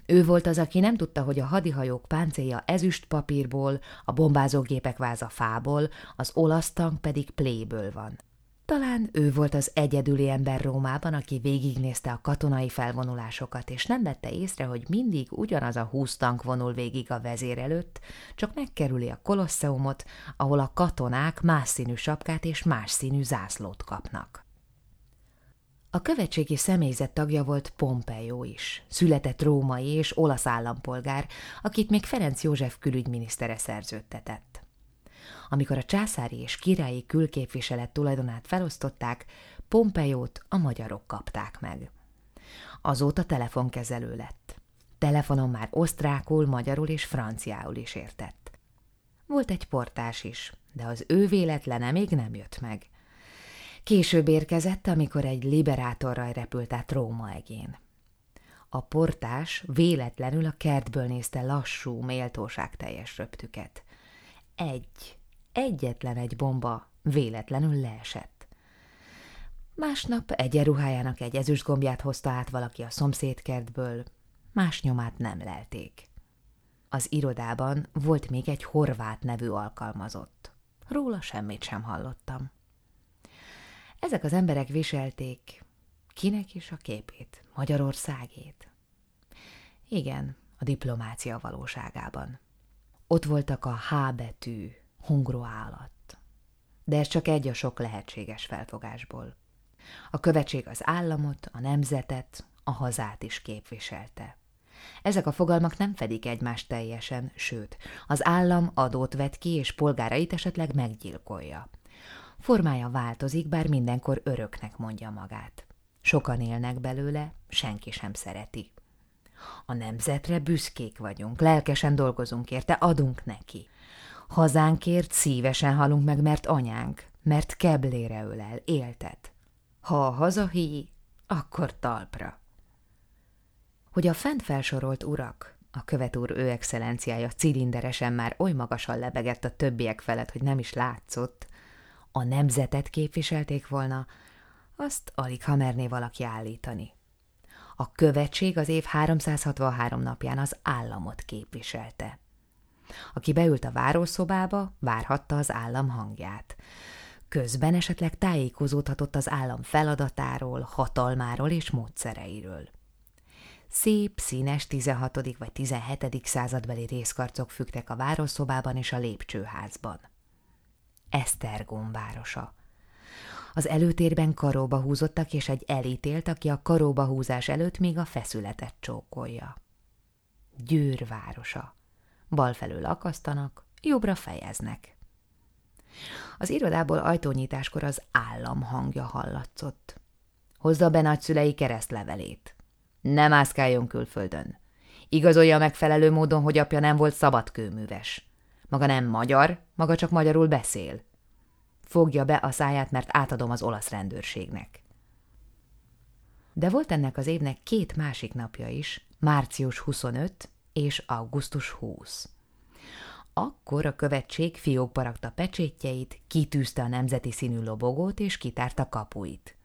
Ő volt az, aki nem tudta, hogy a hadihajók páncélja ezüst papírból, a bombázógépek váza fából, az olasz tank pedig pléből van. Talán ő volt az egyedüli ember Rómában, aki végignézte a katonai felvonulásokat, és nem vette észre, hogy mindig ugyanaz a húsz tank vonul végig a vezér előtt, csak megkerüli a kolosszeumot, ahol a katonák más színű sapkát és más színű zászlót kapnak. A követségi személyzet tagja volt Pompeo is, született római és olasz állampolgár, akit még Ferenc József külügyminisztere szerződtetett. Amikor a császári és királyi külképviselet tulajdonát felosztották, Pompeót a magyarok kapták meg. Azóta telefonkezelő lett. Telefonon már osztrákul, magyarul és franciául is értett. Volt egy portás is, de az ő véletlene még nem jött meg. Később érkezett, amikor egy liberátorral repült át Róma egén. A portás véletlenül a kertből nézte lassú, méltóság teljes röptüket. Egy, egyetlen egy bomba véletlenül leesett. Másnap egyenruhájának egy ezüstgombját hozta át valaki a szomszédkertből, más nyomát nem lelték. Az irodában volt még egy horvát nevű alkalmazott. Róla semmit sem hallottam. Ezek az emberek viselték kinek is a képét, Magyarországét. Igen, a diplomácia valóságában. Ott voltak a H betű, hungro állat. De ez csak egy a sok lehetséges felfogásból. A követség az államot, a nemzetet, a hazát is képviselte. Ezek a fogalmak nem fedik egymást teljesen, sőt, az állam adót vet ki, és polgárait esetleg meggyilkolja. Formája változik, bár mindenkor öröknek mondja magát. Sokan élnek belőle, senki sem szereti. A nemzetre büszkék vagyunk, lelkesen dolgozunk érte, adunk neki. Hazánkért szívesen halunk meg, mert anyánk, mert keblére ölel, éltet. Ha a hazahíj, akkor talpra. Hogy a fent felsorolt urak, a követúr ő excellenciája cilinderesen már oly magasan lebegett a többiek felett, hogy nem is látszott, a nemzetet képviselték volna, azt alig ha merné valaki állítani. A követség az év 363 napján az államot képviselte. Aki beült a várószobába, várhatta az állam hangját. Közben esetleg tájékozódhatott az állam feladatáról, hatalmáról és módszereiről. Szép, színes 16. vagy 17. századbeli részkarcok fügtek a városszobában és a lépcsőházban. Esztergom városa. Az előtérben karóba húzottak, és egy elítélt, aki a karóba húzás előtt még a feszületet csókolja. Győr városa. Bal felől akasztanak, jobbra fejeznek. Az irodából ajtónyitáskor az állam hangja hallatszott. Hozza be nagyszülei keresztlevelét. Ne mászkáljon külföldön. Igazolja megfelelő módon, hogy apja nem volt szabadkőműves. Maga nem magyar, maga csak magyarul beszél. Fogja be a száját, mert átadom az olasz rendőrségnek. De volt ennek az évnek két másik napja is, március 25 és augusztus 20. Akkor a követség fiókba rakta pecsétjeit, kitűzte a nemzeti színű lobogót és kitárta kapuit.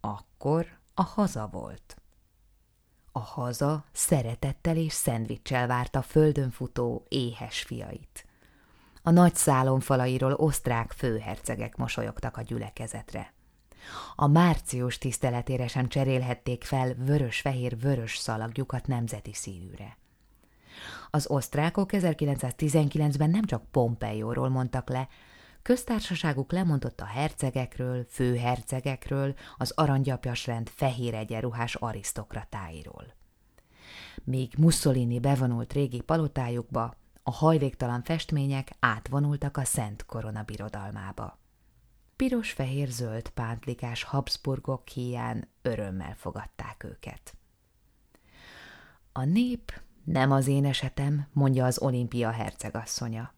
Akkor a haza volt. A haza szeretettel és szendvicsel várta földön futó, éhes fiait. A nagy szálon falairól osztrák főhercegek mosolyogtak a gyülekezetre. A március tiszteletére sem cserélhették fel vörös-fehér-vörös szalagjukat nemzeti színűre. Az osztrákok 1919-ben nem csak Pompeióról mondtak le, köztársaságuk lemondott a hercegekről, főhercegekről, az aranygyapjasrend fehér egyenruhás arisztokratáiról. Míg Mussolini bevonult régi palotájukba, a hajléktalan festmények átvonultak a Szent Korona birodalmába. Piros-fehér-zöld pántlikás Habsburgok híján örömmel fogadták őket. A nép nem az én esetem, mondja az olimpia hercegasszonya.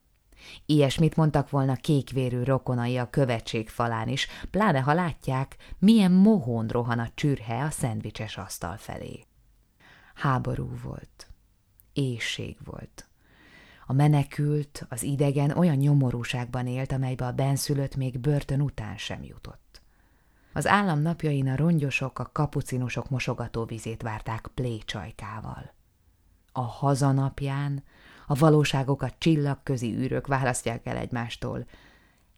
Ilyesmit mondtak volna kékvérű rokonai a követség falán is, pláne ha látják, milyen mohón rohan a csürhe a szendvicses asztal felé. Háború volt. Éjség volt. A menekült, az idegen olyan nyomorúságban élt, amelybe a benszülött még börtön után sem jutott. Az állam napjain a rongyosok, a kapucinusok mosogatóvizét várták plécsajkával. A hazanapján a valóságokat csillagközi űrök választják el egymástól.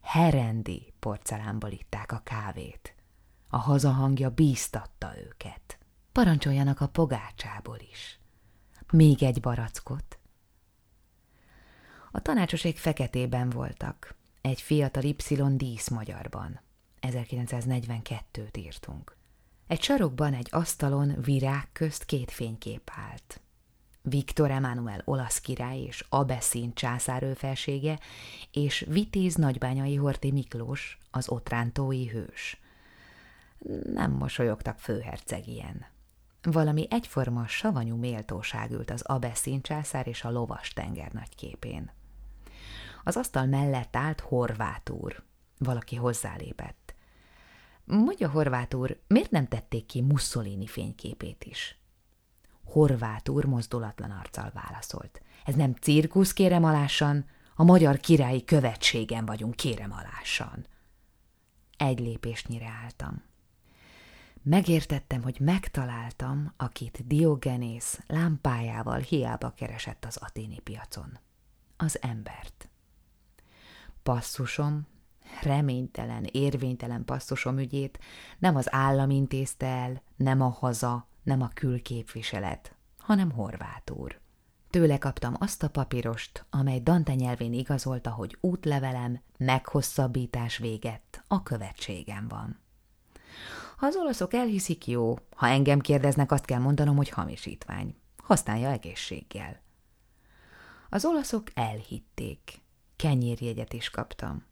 Herendi porcelánból itták a kávét. A hazahangja bíztatta őket. Parancsoljanak a pogácsából is. Még egy barackot. A tanácsosék feketében voltak. Egy fiatal Y dísz magyarban. 1942-t írtunk. Egy sarokban egy asztalon virág közt két fénykép állt. Viktor Emanuel olasz király és Abeszin császár felsége, és Vitéz nagybányai Horti Miklós, az otrántói hős. Nem mosolyogtak főherceg ilyen. Valami egyforma savanyú méltóság ült az Abeszin császár és a lovas tenger nagyképén. Az asztal mellett állt Horvát úr. Valaki hozzálépett. Mondja, Horvát úr, miért nem tették ki Mussolini fényképét is? Horvát úr mozdulatlan arccal válaszolt. Ez nem cirkusz, kérem alássan, a magyar királyi követségen vagyunk, kérem alássan. Egy lépésnyire álltam. Megértettem, hogy megtaláltam, akit Diogenész lámpájával hiába keresett az aténi piacon. Az embert. Passzusom, reménytelen, érvénytelen passzusom ügyét nem az állam intézte el, nem a haza, nem a külképviselet, hanem Horvát úr. Tőle kaptam azt a papírost, amely Dante nyelvén igazolta, hogy útlevelem meghosszabbítás véget a követségem van. Ha az olaszok elhiszik, jó, ha engem kérdeznek, azt kell mondanom, hogy hamisítvány. Használja egészséggel. Az olaszok elhitték. Kenyérjegyet is kaptam.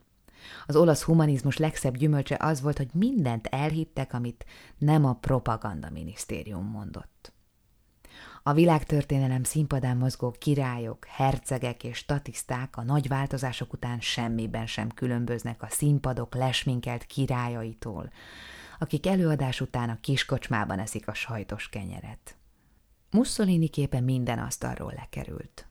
Az olasz humanizmus legszebb gyümölcse az volt, hogy mindent elhittek, amit nem a propaganda minisztérium mondott. A világtörténelem színpadán mozgó királyok, hercegek és statiszták a nagy változások után semmiben sem különböznek a színpadok lesminkelt királyaitól, akik előadás után a kiskocsmában eszik a sajtos kenyeret. Mussolini képe minden asztalról lekerült.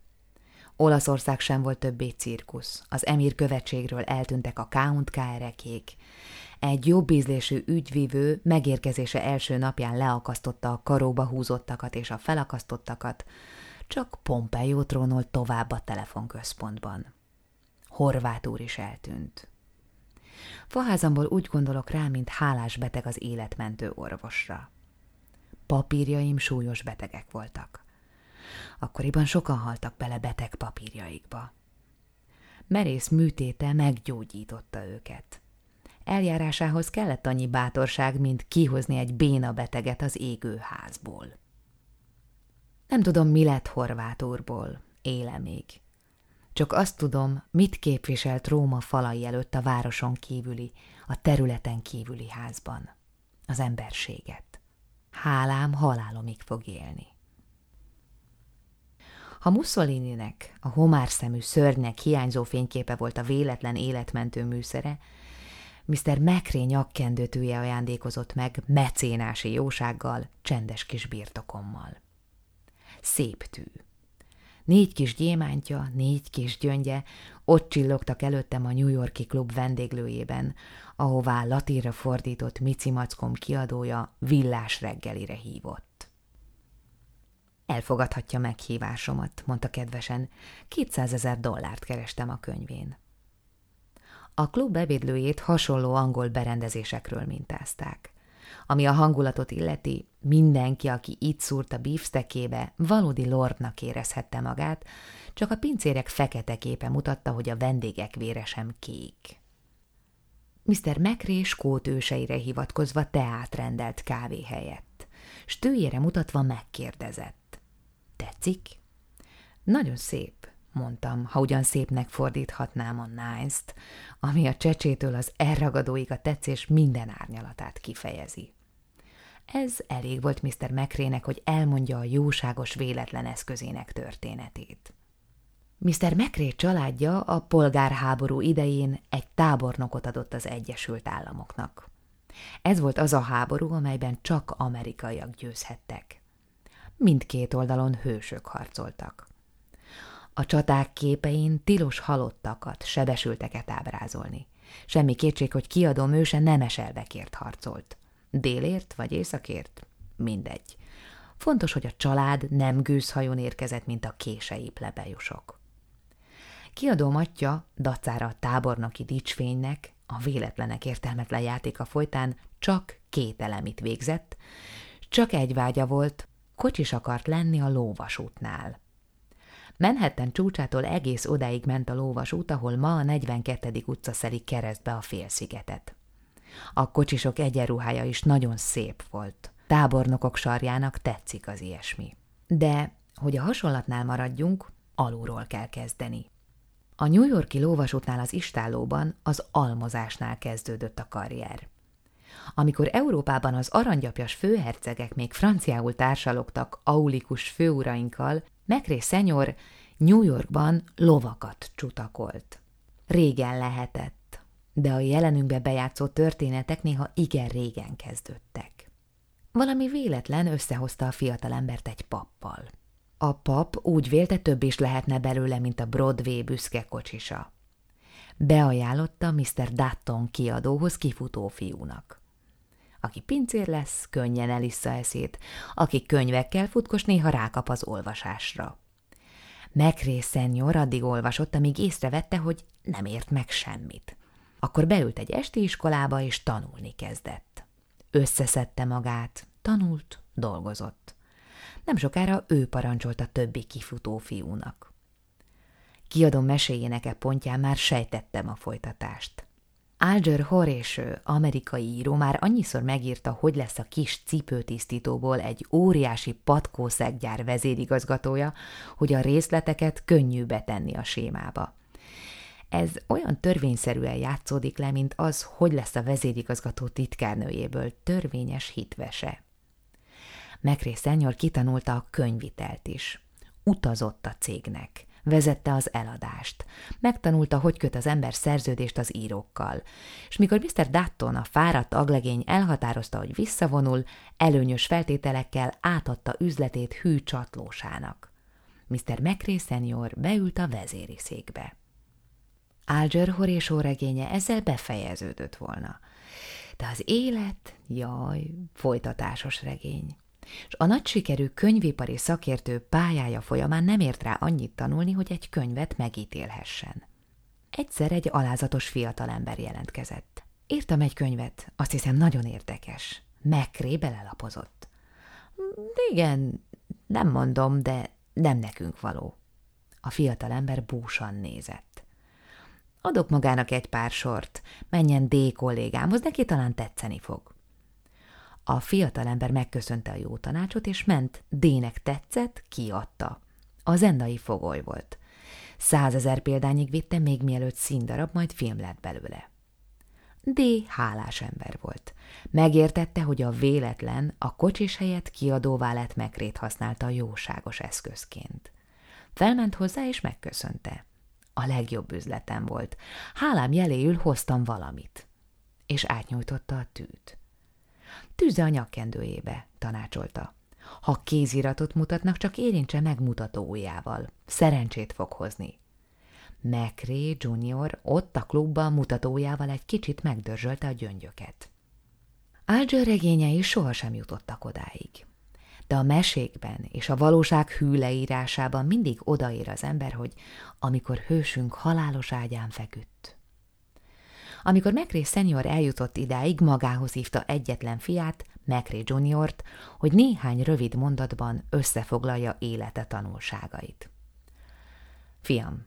Olaszország sem volt többé cirkusz, az emír követségről eltűntek a count KR-ekék, egy jobb ízlésű ügyvívő megérkezése első napján leakasztotta a karóba húzottakat és a felakasztottakat, csak Pompeo trónolt tovább a telefonközpontban. Horvát úr is eltűnt. Faházamból úgy gondolok rá, mint hálás beteg az életmentő orvosra. Papírjaim súlyos betegek voltak. Akkoriban sokan haltak bele beteg papírjaikba. Merész műtéte meggyógyította őket. Eljárásához kellett annyi bátorság, mint kihozni egy béna beteget az égőházból. Nem tudom, mi lett Horvát úrból, éle még. Csak azt tudom, mit képviselt Róma falai előtt a városon kívüli, a területen kívüli házban. Az emberséget. Hálám halálomig fog élni. Ha Mussolininek a homárszemű szörnynek hiányzó fényképe volt a véletlen életmentő műszere, Mr. Mekré nyakkendőtője ajándékozott meg mecénási jósággal, csendes kis birtokommal. Szép tű. Négy kis gyémántja, négy kis gyöngye, ott csillogtak előttem a New Yorki klub vendéglőjében, ahová latíra fordított Mici Mackom kiadója villás reggelire hívott. Elfogadhatja meghívásomat, mondta kedvesen. Kétszázezer dollárt kerestem a könyvén. A klub ebédlőjét hasonló angol berendezésekről mintázták. Ami a hangulatot illeti, mindenki, aki itt szúrt a beefsteakébe, valódi lordnak érezhette magát, csak a pincérek fekete képe mutatta, hogy a vendégek vére sem kék. Mr. Mekré skót őseire hivatkozva teát rendelt kávé helyett. Stőjére mutatva megkérdezett. Tetszik? Nagyon szép, mondtam, ha ugyan szépnek fordíthatnám a nice-t, ami a csecsétől az elragadóig a tetszés minden árnyalatát kifejezi. Ez elég volt Mr. Mekrének, hogy elmondja a jóságos véletlen eszközének történetét. Mr. Mekré családja a polgárháború idején egy tábornokot adott az Egyesült Államoknak. Ez volt az a háború, amelyben csak amerikaiak győzhettek. Mindkét oldalon hősök harcoltak. A csaták képein tilos halottakat, sebesülteket ábrázolni. Semmi kétség, hogy kiadó őse nemes elvekért harcolt. Délért vagy északért? Mindegy. Fontos, hogy a család nem gőzhajón érkezett, mint a kései plebejusok. Kiadó matja, dacára a tábornoki dicsfénynek, a véletlenek értelmetlen játéka folytán csak két elemit végzett, csak egy vágya volt, kocsis akart lenni a lóvasútnál. Manhattan csúcsától egész odáig ment a lóvasút, ahol ma a 42. utca szelik keresztbe a félszigetet. A kocsisok egyenruhája is nagyon szép volt. Tábornokok sarjának tetszik az ilyesmi. De, hogy a hasonlatnál maradjunk, alulról kell kezdeni. A New Yorki lóvasútnál az istállóban az almozásnál kezdődött a karrier. Amikor Európában az aranygyapjas főhercegek még franciául társalogtak aulikus főurainkkal, Mekré szenyor New Yorkban lovakat csutakolt. Régen lehetett, de a jelenünkbe bejátszó történetek néha igen régen kezdődtek. Valami véletlen összehozta a fiatalembert egy pappal. A pap úgy vélte több is lehetne belőle, mint a Broadway büszke kocsisa. Beajánlotta Mr. Dutton kiadóhoz kifutó fiúnak. Aki pincér lesz, könnyen elissza eszét, aki könyvekkel futkos, néha rákap az olvasásra. Mekré szenyor addig olvasott, amíg észrevette, hogy nem ért meg semmit. Akkor beült egy esti iskolába, és tanulni kezdett. Összeszedte magát, tanult, dolgozott. Nem sokára ő parancsolt a többi kifutó fiúnak. Kiadom meséjének e pontján már sejtettem a folytatást. Alger Horatio, amerikai író már annyiszor megírta, hogy lesz a kis cipőtisztítóból egy óriási patkószeggyár vezérigazgatója, hogy a részleteket könnyű betenni a sémába. Ez olyan törvényszerűen játszódik le, mint az, hogy lesz a vezérigazgató titkárnőjéből törvényes hitvese. Mekré szenyor kitanulta a könyvitelt is. Utazott a cégnek, vezette az eladást, megtanulta, hogy köt az ember szerződést az írókkal, és mikor Mr. Dutton, a fáradt aglegény elhatározta, hogy visszavonul, előnyös feltételekkel átadta üzletét hű csatlósának. Mr. Mekré szenyor beült a vezéri székbe. Alger horésó regénye ezzel befejeződött volna. De az élet, jaj, folytatásos regény. És a nagy sikerű könyvipari szakértő pályája folyamán nem ért rá annyit tanulni, hogy egy könyvet megítélhessen. Egyszer egy alázatos fiatalember jelentkezett. Írtam egy könyvet, azt hiszem nagyon érdekes. Mekré belelapozott. Igen, nem mondom, de nem nekünk való. A fiatalember búsan nézett. Adok magának egy pár sort, menjen D kollégámhoz, neki talán tetszeni fog. A fiatalember megköszönte a jó tanácsot, és ment, D-nek tetszett, kiadta. A zendai fogoly volt. Százezer példányig vitte, még mielőtt színdarab, majd film lett belőle. D. hálás ember volt. Megértette, hogy a véletlen a kocsis helyett kiadóvá lett megrét használta a jóságos eszközként. Felment hozzá, és megköszönte. A legjobb üzletem volt. Hálám jeléül hoztam valamit. És átnyújtotta a tűt. Tűzze a nyakkendőjébe, tanácsolta. Ha kéziratot mutatnak, csak érintse meg mutatóujjával. Szerencsét fog hozni. McRae Junior ott a klubban mutatójával egy kicsit megdörzsölte a gyöngyöket. Alger regényei sohasem jutottak odáig. De a mesékben és a valóság hű leírásában mindig odaér az ember, hogy amikor hősünk halálos ágyán feküdt. Amikor McRae senior eljutott idáig, magához hívta egyetlen fiát, McRae juniort, hogy néhány rövid mondatban összefoglalja élete tanulságait. Fiam,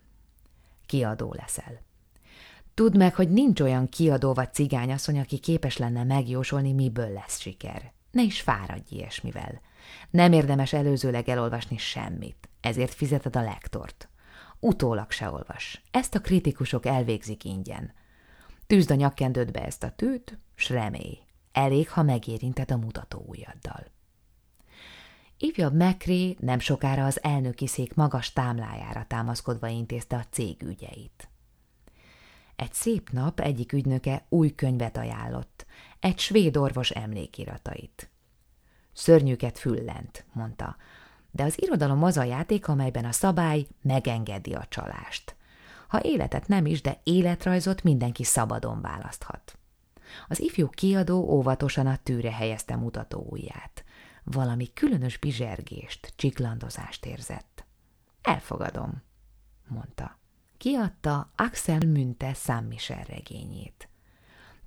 kiadó leszel. Tudd meg, hogy nincs olyan kiadó vagy cigányasszony, aki képes lenne megjósolni, miből lesz siker. Ne is fáradj ilyesmivel. Nem érdemes előzőleg elolvasni semmit, ezért fizeted a lektort. Utólag se olvas. Ezt a kritikusok elvégzik ingyen. Tűzd a nyakkendődbe ezt a tűt, s remélj. Elég, ha megérinted a mutató ujjaddal. Ifjabb Mekré nem sokára az elnöki szék magas támlájára támaszkodva intézte a cég ügyeit. Egy szép nap egyik ügynöke új könyvet ajánlott, egy svéd orvos emlékiratait. Szörnyűket füllent, mondta, de az irodalom az a játék, amelyben a szabály megengedi a csalást. Ha életet nem is, de életrajzot mindenki szabadon választhat. Az ifjú kiadó óvatosan a tűre helyezte mutató ujját. Valami különös bizsergést, csiklandozást érzett. Elfogadom, mondta. Kiadta Axel Münte Saint regényét.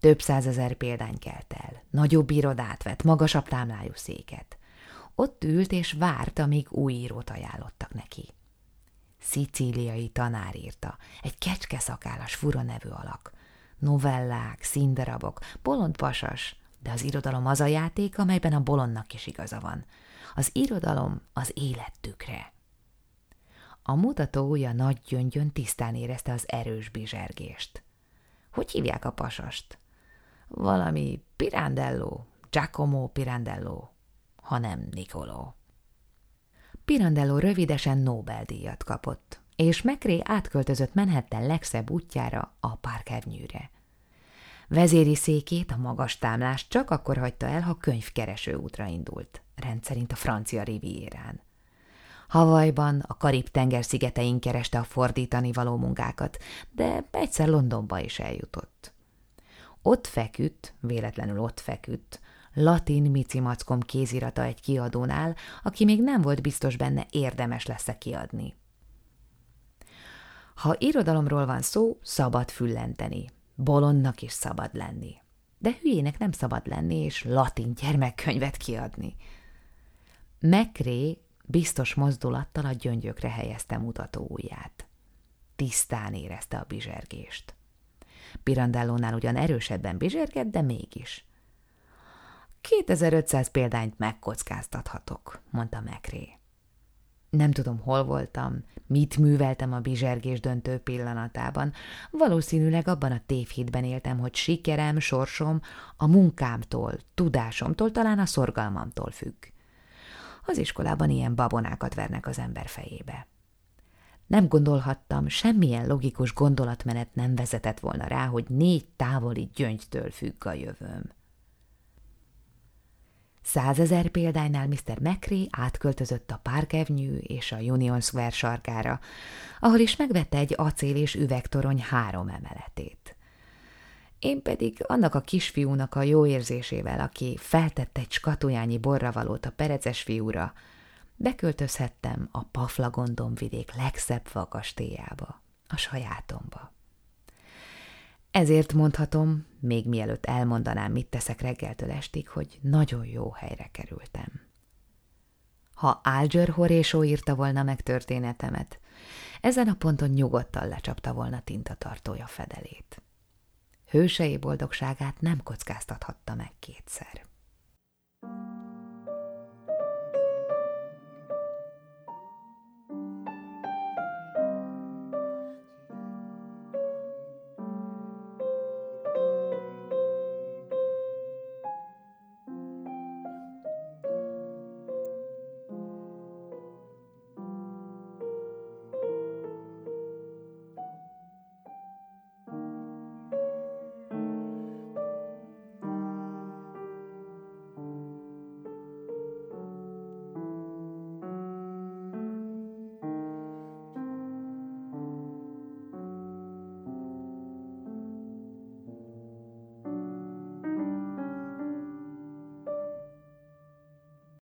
Több százezer példány kelt el, nagyobb irodát vett, magasabb támlájú széket. Ott ült és várt, amíg új írót ajánlottak neki. Szicíliai tanár írta, egy kecske szakállas fura nevű alak. Novellák, színdarabok, bolond pasas, de az irodalom az a játék, amelyben a bolondnak is igaza van. Az irodalom az élettükre. A mutató ujja nagy gyöngyön tisztán érezte az erős bizsergést. Hogy hívják a pasast? Valami Pirandello, Giacomo Pirandello, hanem Nicolò. Pirandello rövidesen Nobel-díjat kapott, és Mekré átköltözött Manhattan legszebb útjára, a Parkernyűre. Vezéri székét, a magas támlást csak akkor hagyta el, ha könyvkereső útra indult, rendszerint a francia rivierán. Havajban, a Karib-tenger szigetein kereste a fordítani való munkákat, de egyszer Londonba is eljutott. Ott feküdt, véletlenül ott feküdt, latin micimackom kézirata egy kiadónál, aki még nem volt biztos benne érdemes lesz-e kiadni. Ha irodalomról van szó, szabad füllenteni, bolondnak is szabad lenni. De hülyének nem szabad lenni, és latin gyermekkönyvet kiadni. Mekré biztos mozdulattal a gyöngyökre helyezte mutató ujját. Tisztán érezte a bizsergést. Pirandellónál ugyan erősebben bizsergett, de mégis. 2500 példányt megkockáztathatok, mondta Mekré. Nem tudom, hol voltam, mit műveltem a bizsergés döntő pillanatában. Valószínűleg abban a tévhitben éltem, hogy sikerem, sorsom a munkámtól, tudásomtól, talán a szorgalmamtól függ. Az iskolában ilyen babonákat vernek az ember fejébe. Nem gondolhattam, semmilyen logikus gondolatmenet nem vezetett volna rá, hogy négy távoli gyöngytől függ a jövőm. Százezer példánynál Mr. McRae átköltözött a Park Avenue és a Union Square sarkára, ahol is megvette egy acél és üvegtorony három emeletét. Én pedig annak a kisfiúnak a jó érzésével, aki feltett egy skatujányi borravalót a pereces fiúra, beköltözhettem a Paflagondon vidék legszebb vakastélyába, a sajátomba. Ezért mondhatom, még mielőtt elmondanám, mit teszek reggeltől estig, hogy nagyon jó helyre kerültem. Ha Alger Horésó írta volna meg történetemet, ezen a ponton nyugodtan lecsapta volna tintatartója fedelét. Hősei boldogságát nem kockáztathatta meg kétszer.